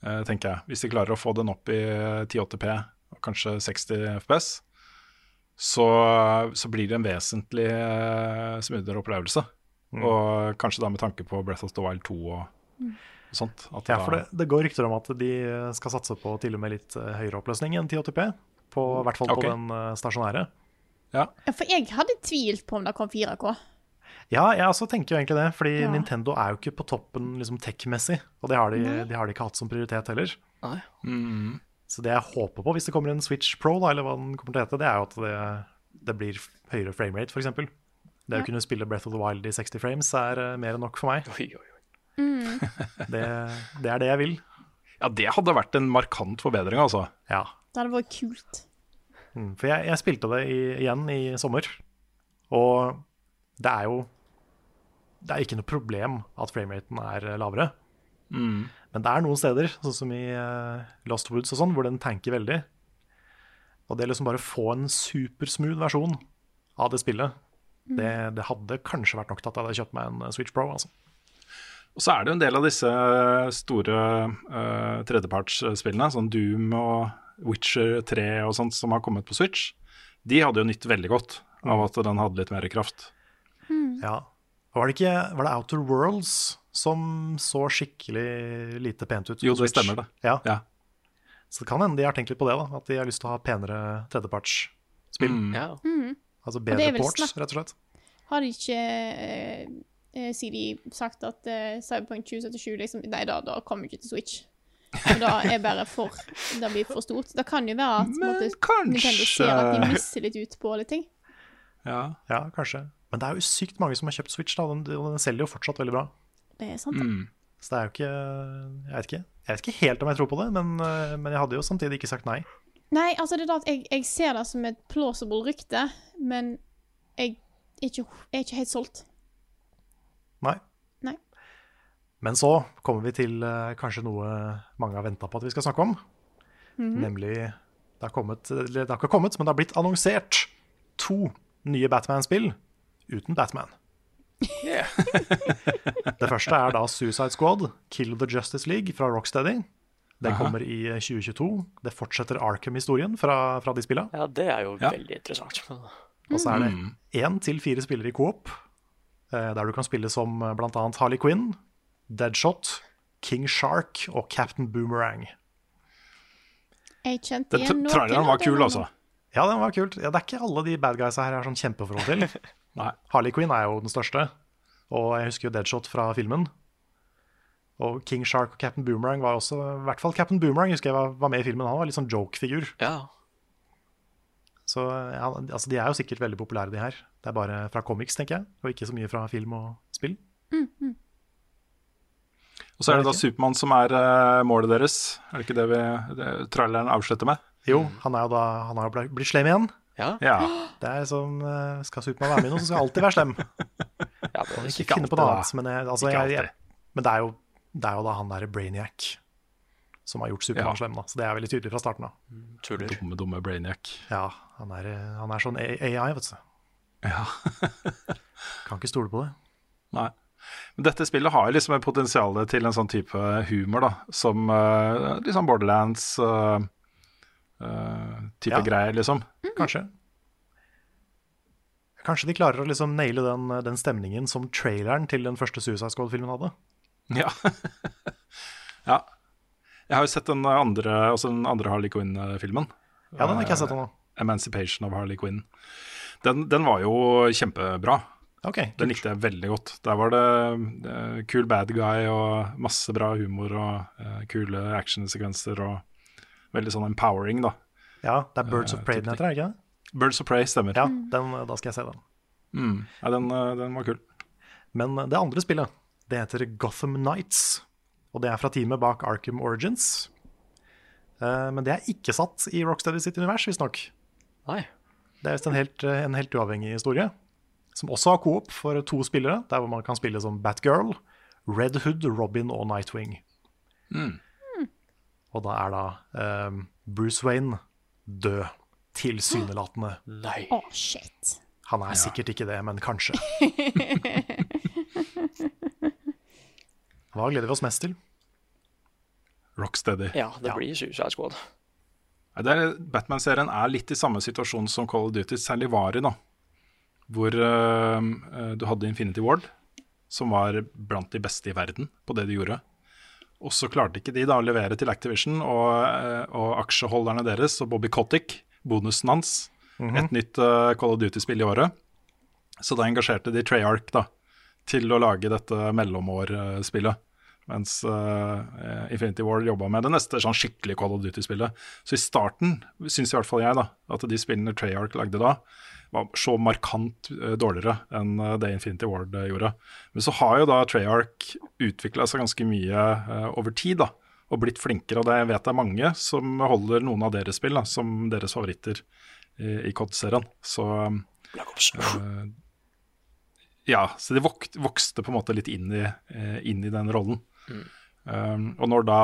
uh, tenker jeg. Hvis de klarer å få den opp i uh, 1080P og kanskje 60 FPS, så, så blir det en vesentlig uh, smoothere opplevelse. Og kanskje da med tanke på Breath of the Wild 2 og, og sånt. At Ja, for det, det går rykter om at de skal satse på til og med litt eh, høyere oppløsning enn 1080p. På, I hvert fall på den eh, stasjonære. Ja, for jeg hadde tvilt på om det kom 4K. Ja, jeg også tenker jo egentlig det, fordi Ja. Nintendo er jo ikke på toppen liksom tech-messig. Og det har, de, de har de ikke hatt som prioritet heller. Nei. Mm. Så det jeg håper på hvis det kommer en Switch Pro, da, eller hva den kommer til å hete, det er jo at det, det blir høyere framerate, f.eks. Det å kunne spille Breath of the Wild i 60 frames er eh, mer enn nok for meg. Oi, oi, oi. Det, det er det jeg vil. Ja, det hadde vært en markant forbedring, altså. Ja. Det hadde vært kult. Mm, For jeg, jeg spilte det i, igjen i sommer, og det er jo Det er ikke noe problem at frameraten er eh, lavere. Mm. Men det er noen steder, sånn som i eh, Lost Woods og sånn, hvor den tanker veldig. Og det liksom bare få en supersmooth versjon av det spillet, det, det hadde kanskje vært nok til at jeg hadde kjøpt meg en eh, Switch Pro. altså. Og så er det jo en del av disse store uh, tredjepartsspillene, sånn Doom og Witcher 3 og sånt som har kommet på Switch. De hadde jo nytt veldig godt av at den hadde litt mer kraft. Ja. Var det ikke Var det Outer Worlds som så skikkelig lite pent ut? Jo, det Switch? stemmer det. Ja. Ja. Så det kan hende de har tenkt litt på det, da. At de har lyst til å ha penere tredjepartsspill. Mm. Ja. Altså er bedre ports, rett og slett. Har de ikke uh, eh, CD sagt at uh, Cyberpunk 2077 liksom Nei, da, da kommer ikke til Switch. Og da er bare for Det blir for stort. Det kan jo være at Men måte, kanskje- Nintendo ser at de misser litt ut på litt ting. Ja. Ja, kanskje. Men det er jo sykt mange som har kjøpt Switch, da. og Den, den selger jo fortsatt veldig bra. Det er sant. da. Mm. Så det er jo ikke Jeg vet ikke, jeg vet ikke helt om jeg tror på det, men, eh, men jeg hadde jo samtidig ikke sagt nei. Nei, altså det er da at jeg, jeg ser det som et plausible rykte, men jeg er ikke, jeg er ikke helt solgt. Nei. Nei. Men så kommer vi til eh, kanskje noe mange har venta på at vi skal snakke om. Mhm. Nemlig det har, kommet, eller det har ikke kommet, men det har blitt annonsert to nye Batman-spill uten Batman. (laughs) det første er da Suicide Squad, Kill the Justice League fra Rocksteady. Det kommer i 2022. Det fortsetter Arkham-historien fra, fra de spilla. Ja, det er jo veldig interessant. Og så er det Mm. én til fire spillere i coop, eh, der du kan spille som bl.a. blant annet Harley Quinn, Deadshot, King Shark og Captain Boomerang. Jeg kjente igjen noe. traileren var kul, altså. Ja, den var kult. Ja, det er ikke alle de bad guysa her jeg har sånn kjempeforhold til. (laughs) Nei. Harley Quinn er jo den største, og jeg husker jo Deadshot fra filmen. Og King Shark og Captain Boomerang var også I hvert fall Captain Boomerang husker jeg var, var med i filmen. Han var litt sånn joke-figur. Ja. Så ja, altså, de er jo sikkert veldig populære, de her. Det er bare fra comics, tenker jeg, og ikke så mye fra film og spill. Og så er det da Supermann som er uh, målet deres. Er det ikke det vi det, traileren avslutter med? Jo, han er jo da Han har blitt slem igjen. Ja. Ja. Det er som eh, Skal Supermann være med i noe, så skal han alltid være slem. (laughs) Ja, det, ikke finne på noe annet. Men, jeg, altså, jeg, jeg, men det, er jo, det er jo da han derre Brainiac som har gjort Supermann Ja. slem, da. Så det er veldig tydelig fra starten av. tuller. Dumme, dumme Brainiac. Ja, han er, eh, han er sånn AI, vet du. Ja. (laughs) Kan ikke stole på det. Nei. Men dette spillet har jo liksom et potensial til en sånn type humor, da. Som uh, liksom Borderlands uh, type Ja. greier, liksom. Kanskje. Kanskje de klarer å liksom naile den, den stemningen som traileren til den første Suicide Squad-filmen hadde. Ja. (laughs) ja. Jeg har jo sett den andre, også den andre Harley Quinn-filmen. Ja, den har ikke jeg sett ennå. Emancipation of Harley Quinn. Den, den var jo kjempebra. Ok, Den likte jeg veldig godt. Der var det uh, cool bad guy og masse bra humor og uh, kule actionsekvenser og veldig sånn empowering, da. Ja, det er Birds of Eh, Prey den heter, er det ikke det? Birds of Prey stemmer. Ja, den, da skal jeg se den. Mm. ja den, eh, den var kul. Men det andre spillet, det heter Gotham Nights. Og det er fra teamet bak Arkham Origins. Eh, Men det er ikke satt i Rocksteady sitt univers, visstnok. Det er visst en, helt, eh, en helt uavhengig historie. Som også har coop for to spillere, der hvor man kan spille som Batgirl, Red Hood, Robin og Nightwing. Mm. Og da er da eh, Bruce Wayne død. Tilsynelatende. Nei. Å, shit. Han er sikkert ikke det, men kanskje. (laughs) Hva gleder vi oss mest til? Rocksteady. Ja, det blir Suicide Squad. Er- Batman-serien er litt i samme situasjon som Call of Duty, særlig var i, da. Hvor eh, eh, du hadde Infinity Ward, som var blant de beste i verden på det de gjorde. Og så klarte ikke de da å levere til Activision og, eh, og aksjeholderne deres og Bobby Kotick, bonusen hans, et nytt uh, Call of Duty-spill i året. Så da engasjerte de Treyarch da, til å lage dette mellomårspillet. Mens uh, Infinity War jobba med det neste sånn skikkelig Call of Duty-spillet. Så i starten syns i hvert fall jeg da, at de spillene Treyarch lagde da, var så markant uh, dårligere enn uh, det Infinity Ward eh, gjorde. Men så har jo da Treyarch utvikla seg ganske mye over tid, da. Og blitt flinkere. Og det vet jeg mange som holder noen av deres spill da, som deres favoritter i, i COD-serien. Så ja, så de vokste på en måte litt inn i, inn i den rollen. Um, og når da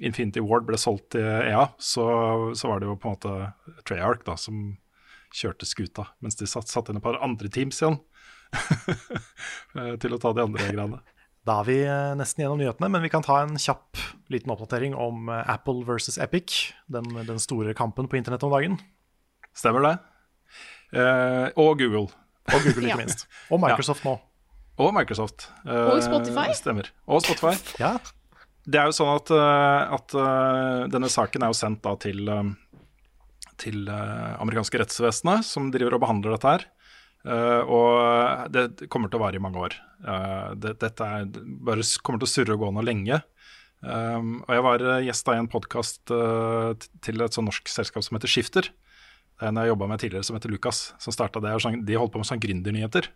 Infinity Ward ble solgt til EA, så, så var det jo på en måte Treyarch da, som kjørte skuta, mens de satt, satt inn et par andre teams igjen (laughs) eh, til å ta de andre greiene. (laughs) Da er vi eh, nesten gjennom nyhetene, men vi kan ta en kjapp liten oppdatering om eh, Apple versus Epic, den, den store kampen på internett om dagen. Stemmer det? Eh, og Google. Og Google, ikke (laughs) Ja. minst. Og Microsoft nå. Og Microsoft. Eh, Og Spotify. Stemmer. Og Spotify. Ja, Det er jo sånn at, eh, at eh, denne saken er jo sendt da til, eh, til eh, amerikanske rettsvesenet, som driver og behandler dette her. Eh, og det kommer til å vare i mange år. Eh, det, dette er, bare kommer til å surre og gå nå lenge. Um, og jeg var eh, gjest i en podkast til et sånn norsk selskap som heter Skifter. Det er en jeg jobba med tidligere som heter Lukas, som starta det. og sånn- De holdt på med sånn gründernyheter.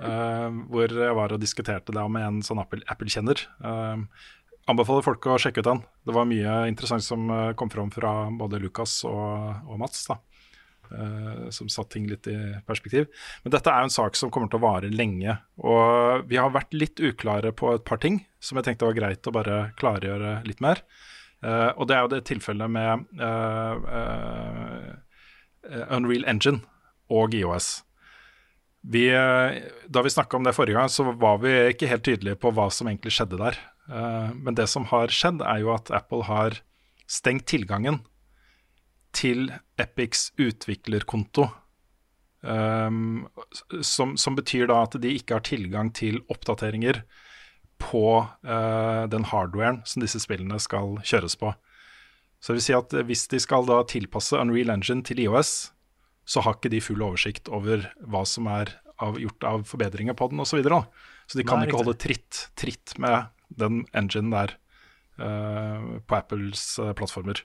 Uh, hvor jeg var og diskuterte det med en sånn Apple- Apple-kjenner. Uh, anbefaler folk å sjekke ut den. Det var mye interessant som uh, kom fram fra både Lukas og, og Mats. da. Uh, som satte ting litt i perspektiv. Men dette er jo en sak som kommer til å vare lenge. Og vi har vært litt uklare på et par ting som jeg tenkte var greit å bare klargjøre litt mer. Uh, og det er jo det tilfellet med uh, Unreal Engine og IOS. Vi, da vi snakka om det forrige gang, så var vi ikke helt tydelige på hva som egentlig skjedde der. Men det som har skjedd, er jo at Apple har stengt tilgangen til Epics utviklerkonto. Um, som, som, betyr da at de ikke har tilgang til oppdateringer på den hardwaren som disse spillene skal kjøres på. Så det vil si at hvis de skal da tilpasse Unreal Engine til IOS, så har ikke de full oversikt over hva som er av, gjort av forbedringer på den osv. Så, videre, så de kan Nei, ikke holde tritt, tritt med den engine der uh, på Apples uh, plattformer.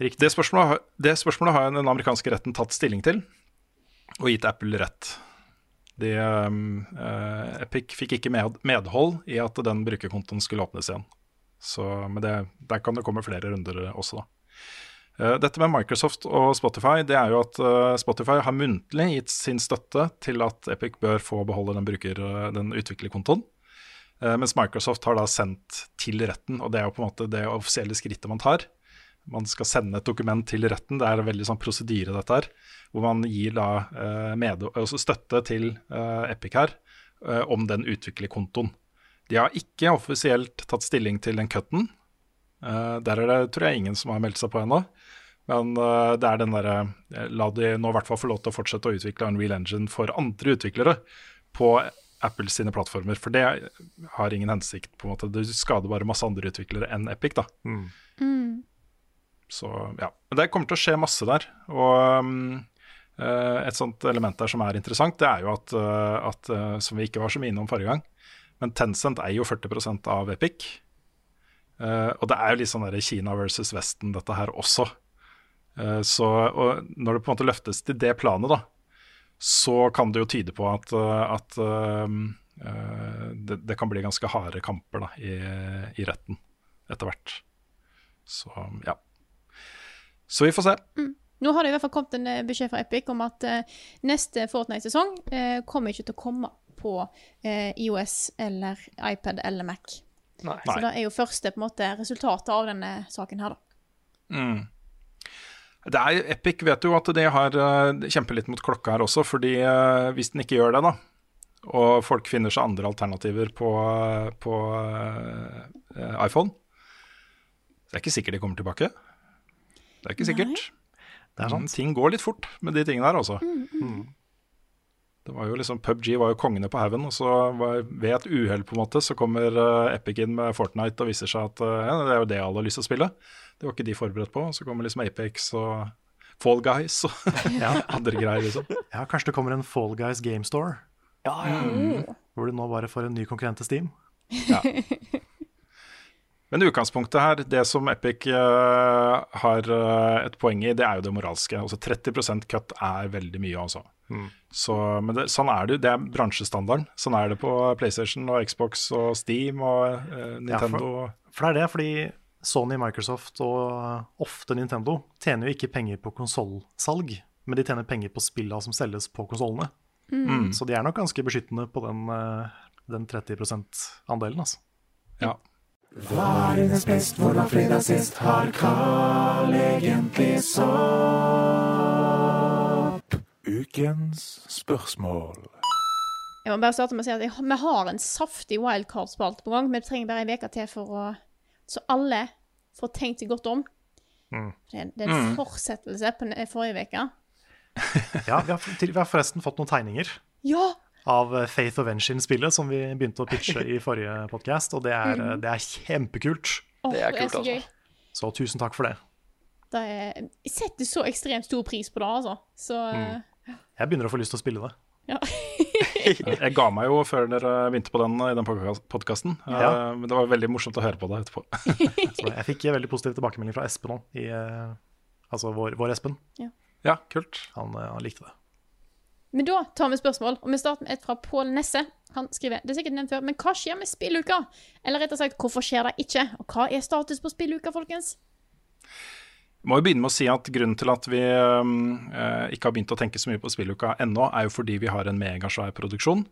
Det spørsmålet, det spørsmålet, har den amerikanske retten tatt stilling til og gitt Apple rett. De, uh, Epic fikk ikke med, medhold i at den brukerkontoen skulle åpnes igjen. Så, men det, der kan det komme flere runder også, da. Uh, dette med Microsoft og Spotify, det er jo at uh, Spotify har muntlig gitt sin støtte til at Epic bør få beholde den, bruker, den utviklerkontoen. mens Microsoft har da sendt til retten, og det er jo på en måte det offisielle skrittet man tar man skal sende et dokument til retten. Det er en veldig sånn prosedyre, dette her. Hvor man gir da eh, med, støtte til eh, Epic her eh, om den utviklerkontoen. De har ikke offisielt tatt stilling til den cutten. Eh, der er det tror jeg ingen som har meldt seg på ennå. Men uh, det er den derre eh, La de nå i hvert fall få lov til å fortsette å utvikle Unreal Engine for andre utviklere på Apple sine plattformer. For det har ingen hensikt. på en måte. Det skader bare masse andre utviklere enn Epic. da. Mm. Mm. Så ja. Men Det kommer til å skje masse der. Og um, et sånt element der som er interessant, det er jo at, uh, at uh, som vi ikke var så mye innom forrige gang, men Tencent eier jo 40% av Epic. Uh, og det er jo litt sånn der Kina versus Vesten, dette her også. Så og når det på en måte løftes til det planet, da, så kan det jo tyde på at, at det, det, kan bli ganske harde kamper da, i, i retten etter hvert. Så ja. Så vi får se. Mm. Nå har det i hvert fall kommet en eh, beskjed fra Epic om at uh, neste Fortnite-sesong uh, kommer ikke til å komme på uh, IOS eller iPad eller Mac. Nei. Så det er jo første på en måte, resultatet av denne saken her, da. Mm. Det er, Epic vet jo at de har uh, kjemper litt mot klokka her også, fordi hvis den ikke gjør det, da, og folk finner seg andre alternativer på, på iPhone, så det er ikke sikkert de kommer tilbake. Det er ikke sikkert. Det er sånn, Ting går litt fort med de tingene der, altså. Mm, mm. Det var jo liksom, PubG var jo kongene på haugen, og så var, ved et uhell på en måte, så kommer uh, Epic inn med Fortnite og viser seg at uh, ja, det er jo det alle har lyst til å spille. Det var ikke de forberedt på. Så kommer liksom Apex og Fall Guys og (laughs) ja. andre greier, liksom. Ja, kanskje det kommer en Fall Guys Game Store. Ja, ja. Mm. Hvor du nå bare får en ny konkurrent til Steam. Ja. Men utgangspunktet her, det som Epic uh, har uh, et poeng i, det er jo det moralske. Altså 30% cut er veldig mye, altså. Mm. Så, men det, sånn er det jo. Det er bransjestandarden. Sånn er det på PlayStation og Xbox og Steam og uh, Nintendo. Ja, for, for, det er det, fordi Sony, Microsoft og ofte Nintendo tjener jo ikke penger på konsollsalg, men de tjener penger på spillene som selges på konsollene. Mm. Så de er nok ganske beskyttende på den, den 30 %-andelen, altså. Ja. Hva er dines best, hvor var fredag sist, har Carl egentlig sopp? Ukens spørsmål. Jeg må bare starte med å si at vi har en saftig wildcard-spalte på gang. Vi trenger bare ei uke til for å Så alle får tenkt seg godt om. Mm. Det, er en mm. fortsettelse på forrige uke. (laughs) ja, vi har, vi har forresten fått noen tegninger. Ja! av Faith of Engine-spillet som vi begynte å pitche (laughs) i forrige podkast, og det er, mm. det er kjempekult. Oh, det er kult, så altså. Så tusen takk for det. det er, jeg setter så ekstremt stor pris på det, altså. Så mm. Jeg begynner å få lyst til å spille det. Ja. (laughs) (laughs) Jeg ga meg jo før dere begynte på den i den podkasten. Ja. Men det var veldig morsomt å høre på det etterpå. (laughs) Så jeg fikk veldig positiv tilbakemelding fra Espen òg, eh, altså vår, vår Espen. Ja. Ja, kult. Han, eh, han likte det. Men da tar vi spørsmål, og vi starter med et fra Pål Nesse. Han skriver det er sikkert nevnt før, men hva skjer med spilluka? Eller rett og slett, hvorfor skjer det ikke? Og hva er status på spilluka, folkens? Må jo begynne med å si at Grunnen til at vi eh, ikke har begynt å tenke så mye på spilluka ennå, er jo fordi vi har en megasvær produksjon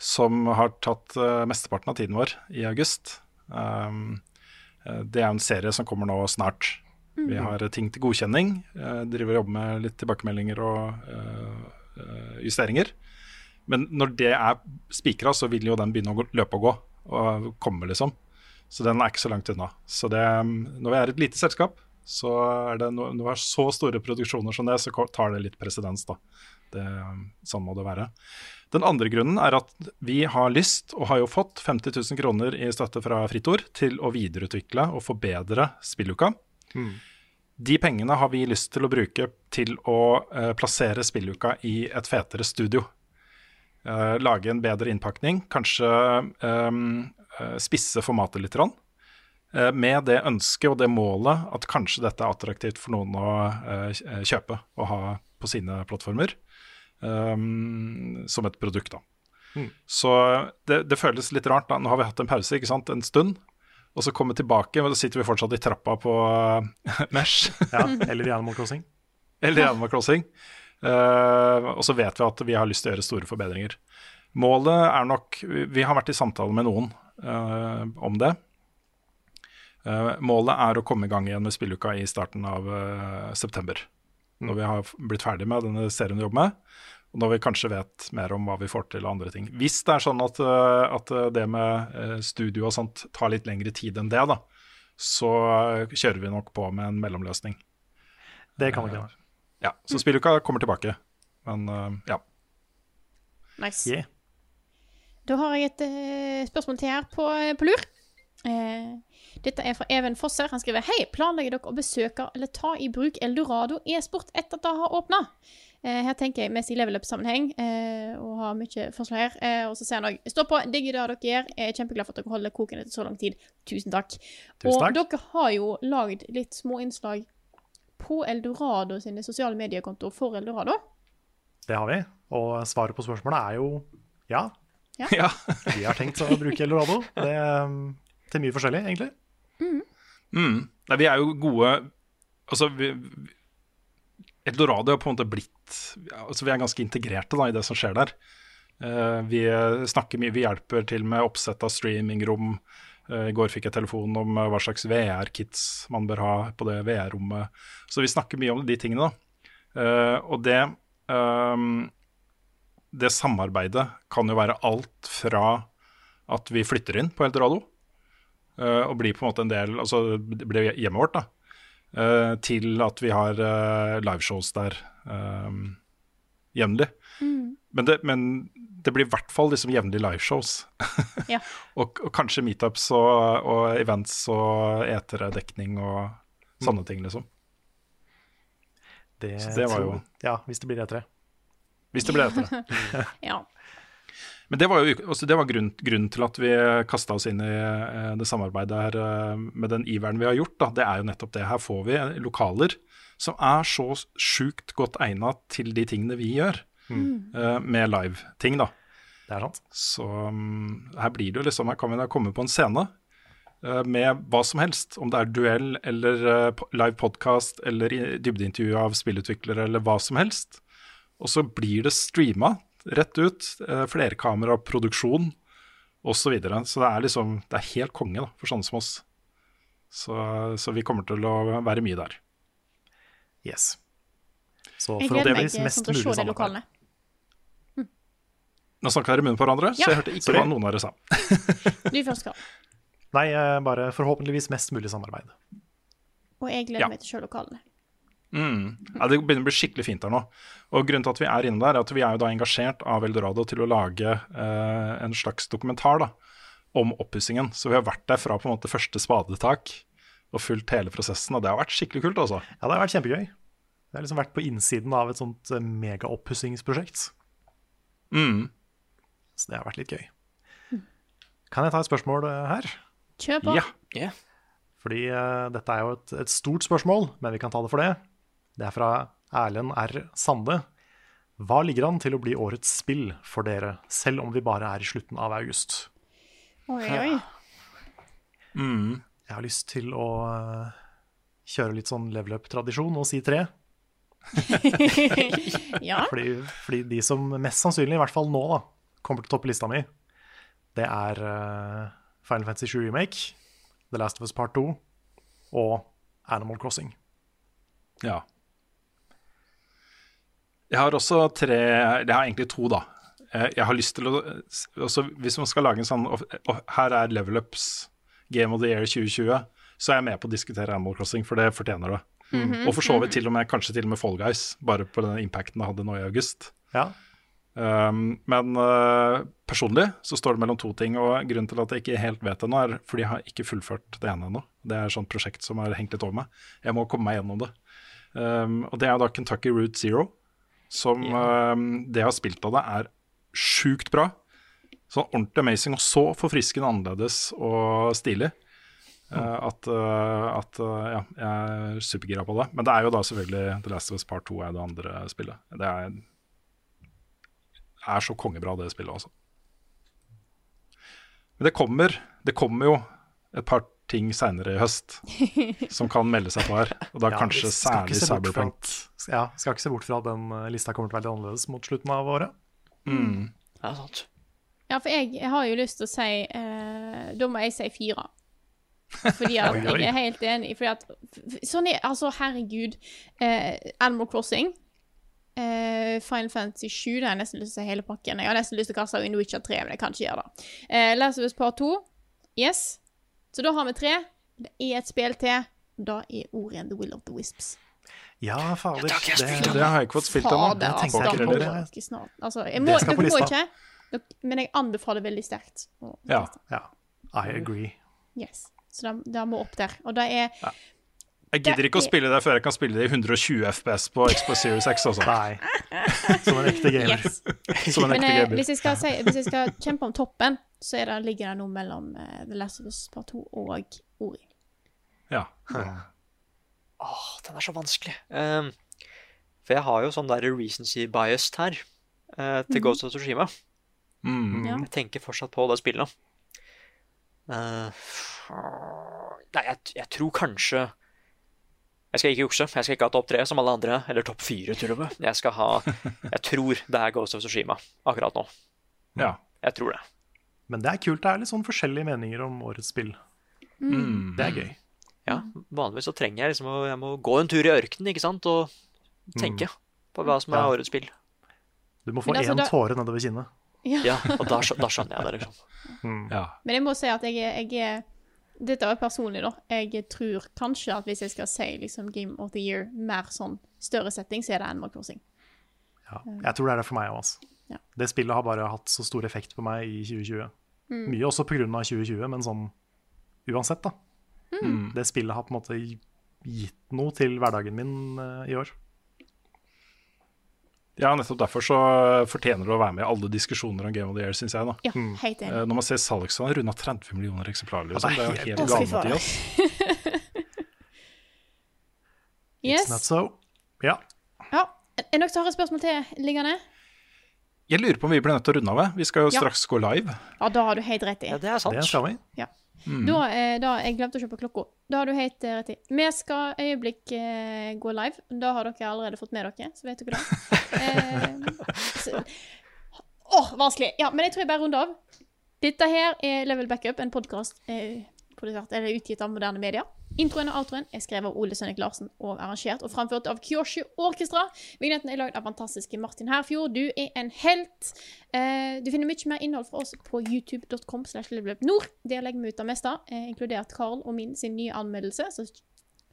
som har tatt eh, mesteparten av tiden vår i august. Um, eh, det er en serie som kommer nå snart. Vi Mhm. har ting til godkjenning. eh, driver og jobber med litt tilbakemeldinger og eh, eh, justeringer. Men når det er spikra, så vil jo den begynne å gå, løpe og gå og komme, liksom. Så den er ikke så langt unna. Så det, når vi er et lite selskap, så er det når vi har så store produksjoner som det, så tar det litt presedens, da. Det, sånn må det være. Den andre grunnen er at vi har lyst, og har jo fått, 50 000 kroner i støtte fra Fritor til å videreutvikle og forbedre spilluka. De pengene har vi lyst til å bruke til å eh, plassere spilluka i et fetere studio. Eh, lage en bedre innpakning, kanskje eh, eh, spisse formatet litt. grann. Eh, med det ønsket og det målet at kanskje dette er attraktivt for noen å eh, kjøpe og ha på sine plattformer. um, som et produkt, da. Mm. Så det, det føles litt rart. da. Nå har vi hatt en pause ikke sant? en stund. Og så kommer vi tilbake, og da sitter vi fortsatt i trappa på (laughs) Mesh. Ja, eller i Animal Crossing. (laughs) Eller i Animal Crossing. Uh, og så vet vi at vi har lyst til å gjøre store forbedringer. Målet er nok Vi har vært i samtale med noen uh, om det. Eh, målet er å komme i gang igjen med spilluka i starten av eh, september. Når vi har blitt ferdig med denne serien vi jobber med. Og når vi kanskje vet mer om hva vi får til og andre ting. Hvis det er sånn at, eh, at det med studio og sånt tar litt lengre tid enn det, da, så kjører vi nok på med en mellomløsning. Det kan nok hende. Ja, så spilluka kommer tilbake. Men ja. Nice. Da har jeg et spørsmål til her på, på lur. Eh, dette er fra Even Fosser. Han skriver Hei, planlegger dere å besøke eller ta i bruk Eldorado e-sport etter at det har åpna? Eh, her tenker jeg mest i level up-sammenheng eh, og har mye forslag her. Og så sier han òg Stå på, digger det dere gjør. Jeg er kjempeglad for at dere holder koken etter så lang tid. Tusen takk. Tusen og dere har jo lagd litt små innslag på Eldorado sine sosiale mediekontoer for Eldorado. Det har vi. Og svaret på spørsmålet er jo ja. Ja. Vi har tenkt å bruke Eldorado det, til mye forskjellig, egentlig. Mm. Nei, vi er jo gode Altså, vi, vi- Eldorado har på en måte blitt altså Vi er ganske integrerte da, i det som skjer der. Uh, vi snakker mye, vi hjelper til med oppsett av streamingrom. Uh, I går fikk jeg telefon om eh, hva slags VR-kits man bør ha på det VR-rommet. Så vi snakker mye om de tingene. da. Uh, og det ehm, Det samarbeidet kan jo være alt fra at vi flytter inn på Eldorado, og blir på en måte en del Altså det blir hjemmet vårt, da. eh, til at vi har eh, liveshows der um, jevnlig. Mm. Men, det- men det blir i hvert fall liksom jevnlig liveshows. Ja. (laughs) og, og kanskje meetups og, og events og etere-dekning og sånne ting, liksom. Det, Så det var jo- Ja, hvis det blir E3. Hvis det blir etere. (laughs) ja. Men det var jo også, det var grunn, grunnen til at vi kasta oss inn i eh, det samarbeidet her eh, med den iveren vi har gjort. Da. Det er jo nettopp det. Her får vi lokaler som er så sjukt godt egna til de tingene vi gjør, Mm. eh, med live-ting, da. Det er sant. Så mm, her blir det jo liksom Her kan vi da komme på en scene med hva som helst. Om det er duell eller live podcast eller dybdeintervju av spillutviklere eller hva som helst. Og så blir det streama rett ut. Uh, Flerkameraproduksjon osv. Så, videre. så det er liksom Det er helt konge da, for sånne som oss. Så, så vi kommer til å være mye der. Yes. Så Jeg gleder meg forhåpentligvis eh, mest til å mulig se de samarbeid. lokalene. Nå snakka dere i munnen på hverandre, så jeg hørte ikke Sorry. hva noen av dere sa. (laughs) Du først, Karl. Nei, eh, bare forhåpentligvis mest mulig samarbeid. Og jeg gleder Ja. meg til å se lokalene. Mm. Ja, det begynner å bli skikkelig fint der nå. Og Grunnen til at vi er inne der, er at vi er jo da engasjert av Eldorado til å lage eh, en slags dokumentar da, om oppussingen. Så vi har vært der fra på en måte første spadetak og fulgt hele prosessen. Og det har vært skikkelig kult, altså. Ja, det har vært kjempegøy. Det har liksom vært på innsiden av et sånt eh, megaoppussingsprosjekt. Mm. Så det har vært litt gøy. Kan jeg ta et spørsmål eh, her? Kjør på. Ja. Fordi uh, dette er jo et, et stort spørsmål, men vi kan ta det for det. Det er fra Erlend R. Sande. Hva ligger an til å bli årets spill for dere, selv om vi bare er i slutten av august? Oi, oi. Mm. Jeg har lyst til å eh, kjøre litt sånn level up-tradisjon og si tre. (laughs) ja. Fordi, fordi de som mest sannsynlig, i hvert fall nå, da, kommer til å toppe lista mi, det er eh, Final Fantasy 7 Remake, The Last of Us Part 2 og Animal Crossing. Ja. Jeg har også tre Jeg har egentlig to, da. Jeg jeg har lyst til å også Hvis man skal lage en sånn og, her er Level Ups Game of the Year 2020, så er jeg med på å diskutere Animal Crossing, for det fortjener det. Mhm, Og for så vidt til og med kanskje til og med Fall Guys, bare på den impacten det hadde nå i august. Ja. Um, men uh, personlig så står det mellom to ting, og grunnen til at jeg ikke helt vet det nå, er fordi jeg har ikke fullført det ene ennå. Det er et sånt prosjekt som har hengt litt over meg. Jeg må komme meg gjennom det. Um, og det er da Kentucky Route Zero, som um, det jeg har spilt av det, er sjukt bra. Sånn ordentlig amazing, og så forfriskende annerledes og stilig. Uh, at, uh, at uh, ja, jeg er supergira på det. Men det er jo da selvfølgelig The Last of Us Part 2 er det andre spillet. Det er, er så kongebra, det spillet, altså. Men det kommer, det kommer jo et par ting seinere i høst som kan melde seg på her. Og da (laughs) Ja, kanskje særlig Cyberpunk. at- Ja, skal ikke se bort fra at den eh, lista kommer til å være litt annerledes mot slutten av året. Mm. Ja, sant. Ja, for jeg, jeg har jo lyst til å si eh, Da må jeg si fire. Fordi (laughs) at Oi, oi. jeg er helt enig. Fordi at Sånn er Altså, herregud. Eh, Animal Crossing. Eh, Final Fantasy 7, det har jeg nesten lyst til å si hele pakken. Jeg har nesten lyst til å kaste inn Witcher 3, men jeg kan ikke gjøre det. Eh, Last of Us Part 2. Yes. Så da har vi tre. Det er et spill til. Da er ordet igjen The Will of the Wisps. Ja, fader. Det, det har jeg ikke fått spilt ennå. Det tenkte altså, jeg ikke da heller. snart. Altså, jeg må, Det skal på lista. ikke, men jeg anbefaler veldig sterkt. å Ja. ja. I agree. Yes. Så det, det må opp der. Og det er Jeg gidder ikke å spille det før jeg kan spille det i 120 FPS på Xbox Series X. Også. Nei. Som en ekte gamer. Yes. (laughs) Som en ekte Men, gamer. hvis, jeg skal si, hvis jeg skal kjempe om toppen, så er det, ligger det noe mellom uh, The Last of Us Part 2 og Ori. Ja. Åh, den er så vanskelig. Um, for jeg har jo sånn der recency bias her uh, til Mhm. Ghost of Tsushima. Mm. Ja. Jeg tenker fortsatt på det spillet. Uh, nei, jeg, jeg tror kanskje Jeg skal ikke jukse. Jeg skal ikke ha topp tre som alle andre, eller topp fire til og med. Jeg skal ha (laughs) Jeg tror det er Ghost of Tsushima akkurat nå. Ja. Jeg tror det. Men det er kult. Det er litt sånn forskjellige meninger om årets spill. Mm. Det er gøy. Ja, vanligvis så trenger jeg liksom å Jeg må gå en tur i ørkenen, ikke sant, og tenke på hva som er Ja. årets spill. Du må få altså, én da- tåre nedover kinnet. Ja. Ja, og da, da skjønner jeg det, liksom. Mm. Ja. Men jeg må si at jeg, jeg er Dette er personlig, da. Jeg tror kanskje at hvis jeg skal si liksom Game of the Year mer sånn større setting, så er det Animal Crossing. Ja. Jeg tror det er det for meg òg, altså. Ja. Det spillet har bare hatt så stor effekt på meg i 2020. Mye også pga. 2020, men sånn uansett, da. Mm. Det spillet har på en måte gitt noe til hverdagen min uh, i år. Ja, nettopp derfor så fortjener det å være med i alle diskusjoner om Game of the Year, syns jeg. da. Ja, helt Eh, enig. Når man ser salgstallene runda 30 millioner eksemplarer, liksom. Ja, det er jo helt- gammelt i oss. (laughs) yes. It's not so. Ja. Ja. Er det noen som har et spørsmål til liggende? Jeg lurer på om vi blir nødt til å runde av. Vi skal jo Ja. straks gå live. Ja, da har du helt rett i. Ja, det er sant. Det skal vi. Ja. Mm. Da, eh, da, jeg glemte å se på klokka. Da har du helt eh, rett i. Vi skal øyeblikk eh, gå live. Da har dere allerede fått med dere, så vet dere det. (laughs) Eh, Åh, vanskelig. Ja, men jeg tror jeg bare runder av. Dette her er Level Backup, en podkast eh, produsert eller utgitt av moderne media. Introen og outroen er skrevet av Ole Sønnik Larsen og arrangert og framført av Kyoshi Orkestra. Vignetten er lagd av fantastiske Martin Herfjord. Du er en helt. Eh, du finner mye mer innhold fra oss på youtube.com. Der legger vi ut det meste, eh, inkludert Carl og min sin nye anmeldelse. Så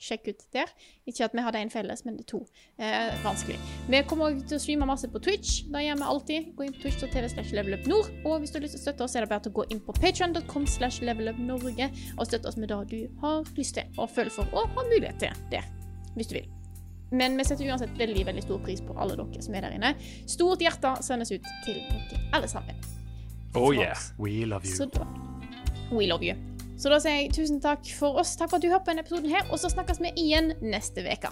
sjekk ut der. Ikke at vi hadde en felles, men det er to. Eh, vanskelig. Vi kommer også til å streame masse på Twitch. Det gjør vi alltid. Gå inn på twitch.tv slash levelupnord. Og hvis du har lyst til å støtte oss, er det bare til å gå inn på patreon.com slash levelupnorge og støtte oss med det du har lyst til, og følg for å ha mulighet til det, hvis du vil. Men vi setter uansett veldig veldig stor pris på alle dere som er der inne. Stort hjerte sendes ut til dere alle sammen. Oh yeah. We love you. Så da, we love you. Så da sier jeg tusen takk for oss. Takk for at du hørte på denne episoden her, og så snakkes vi igjen neste uke.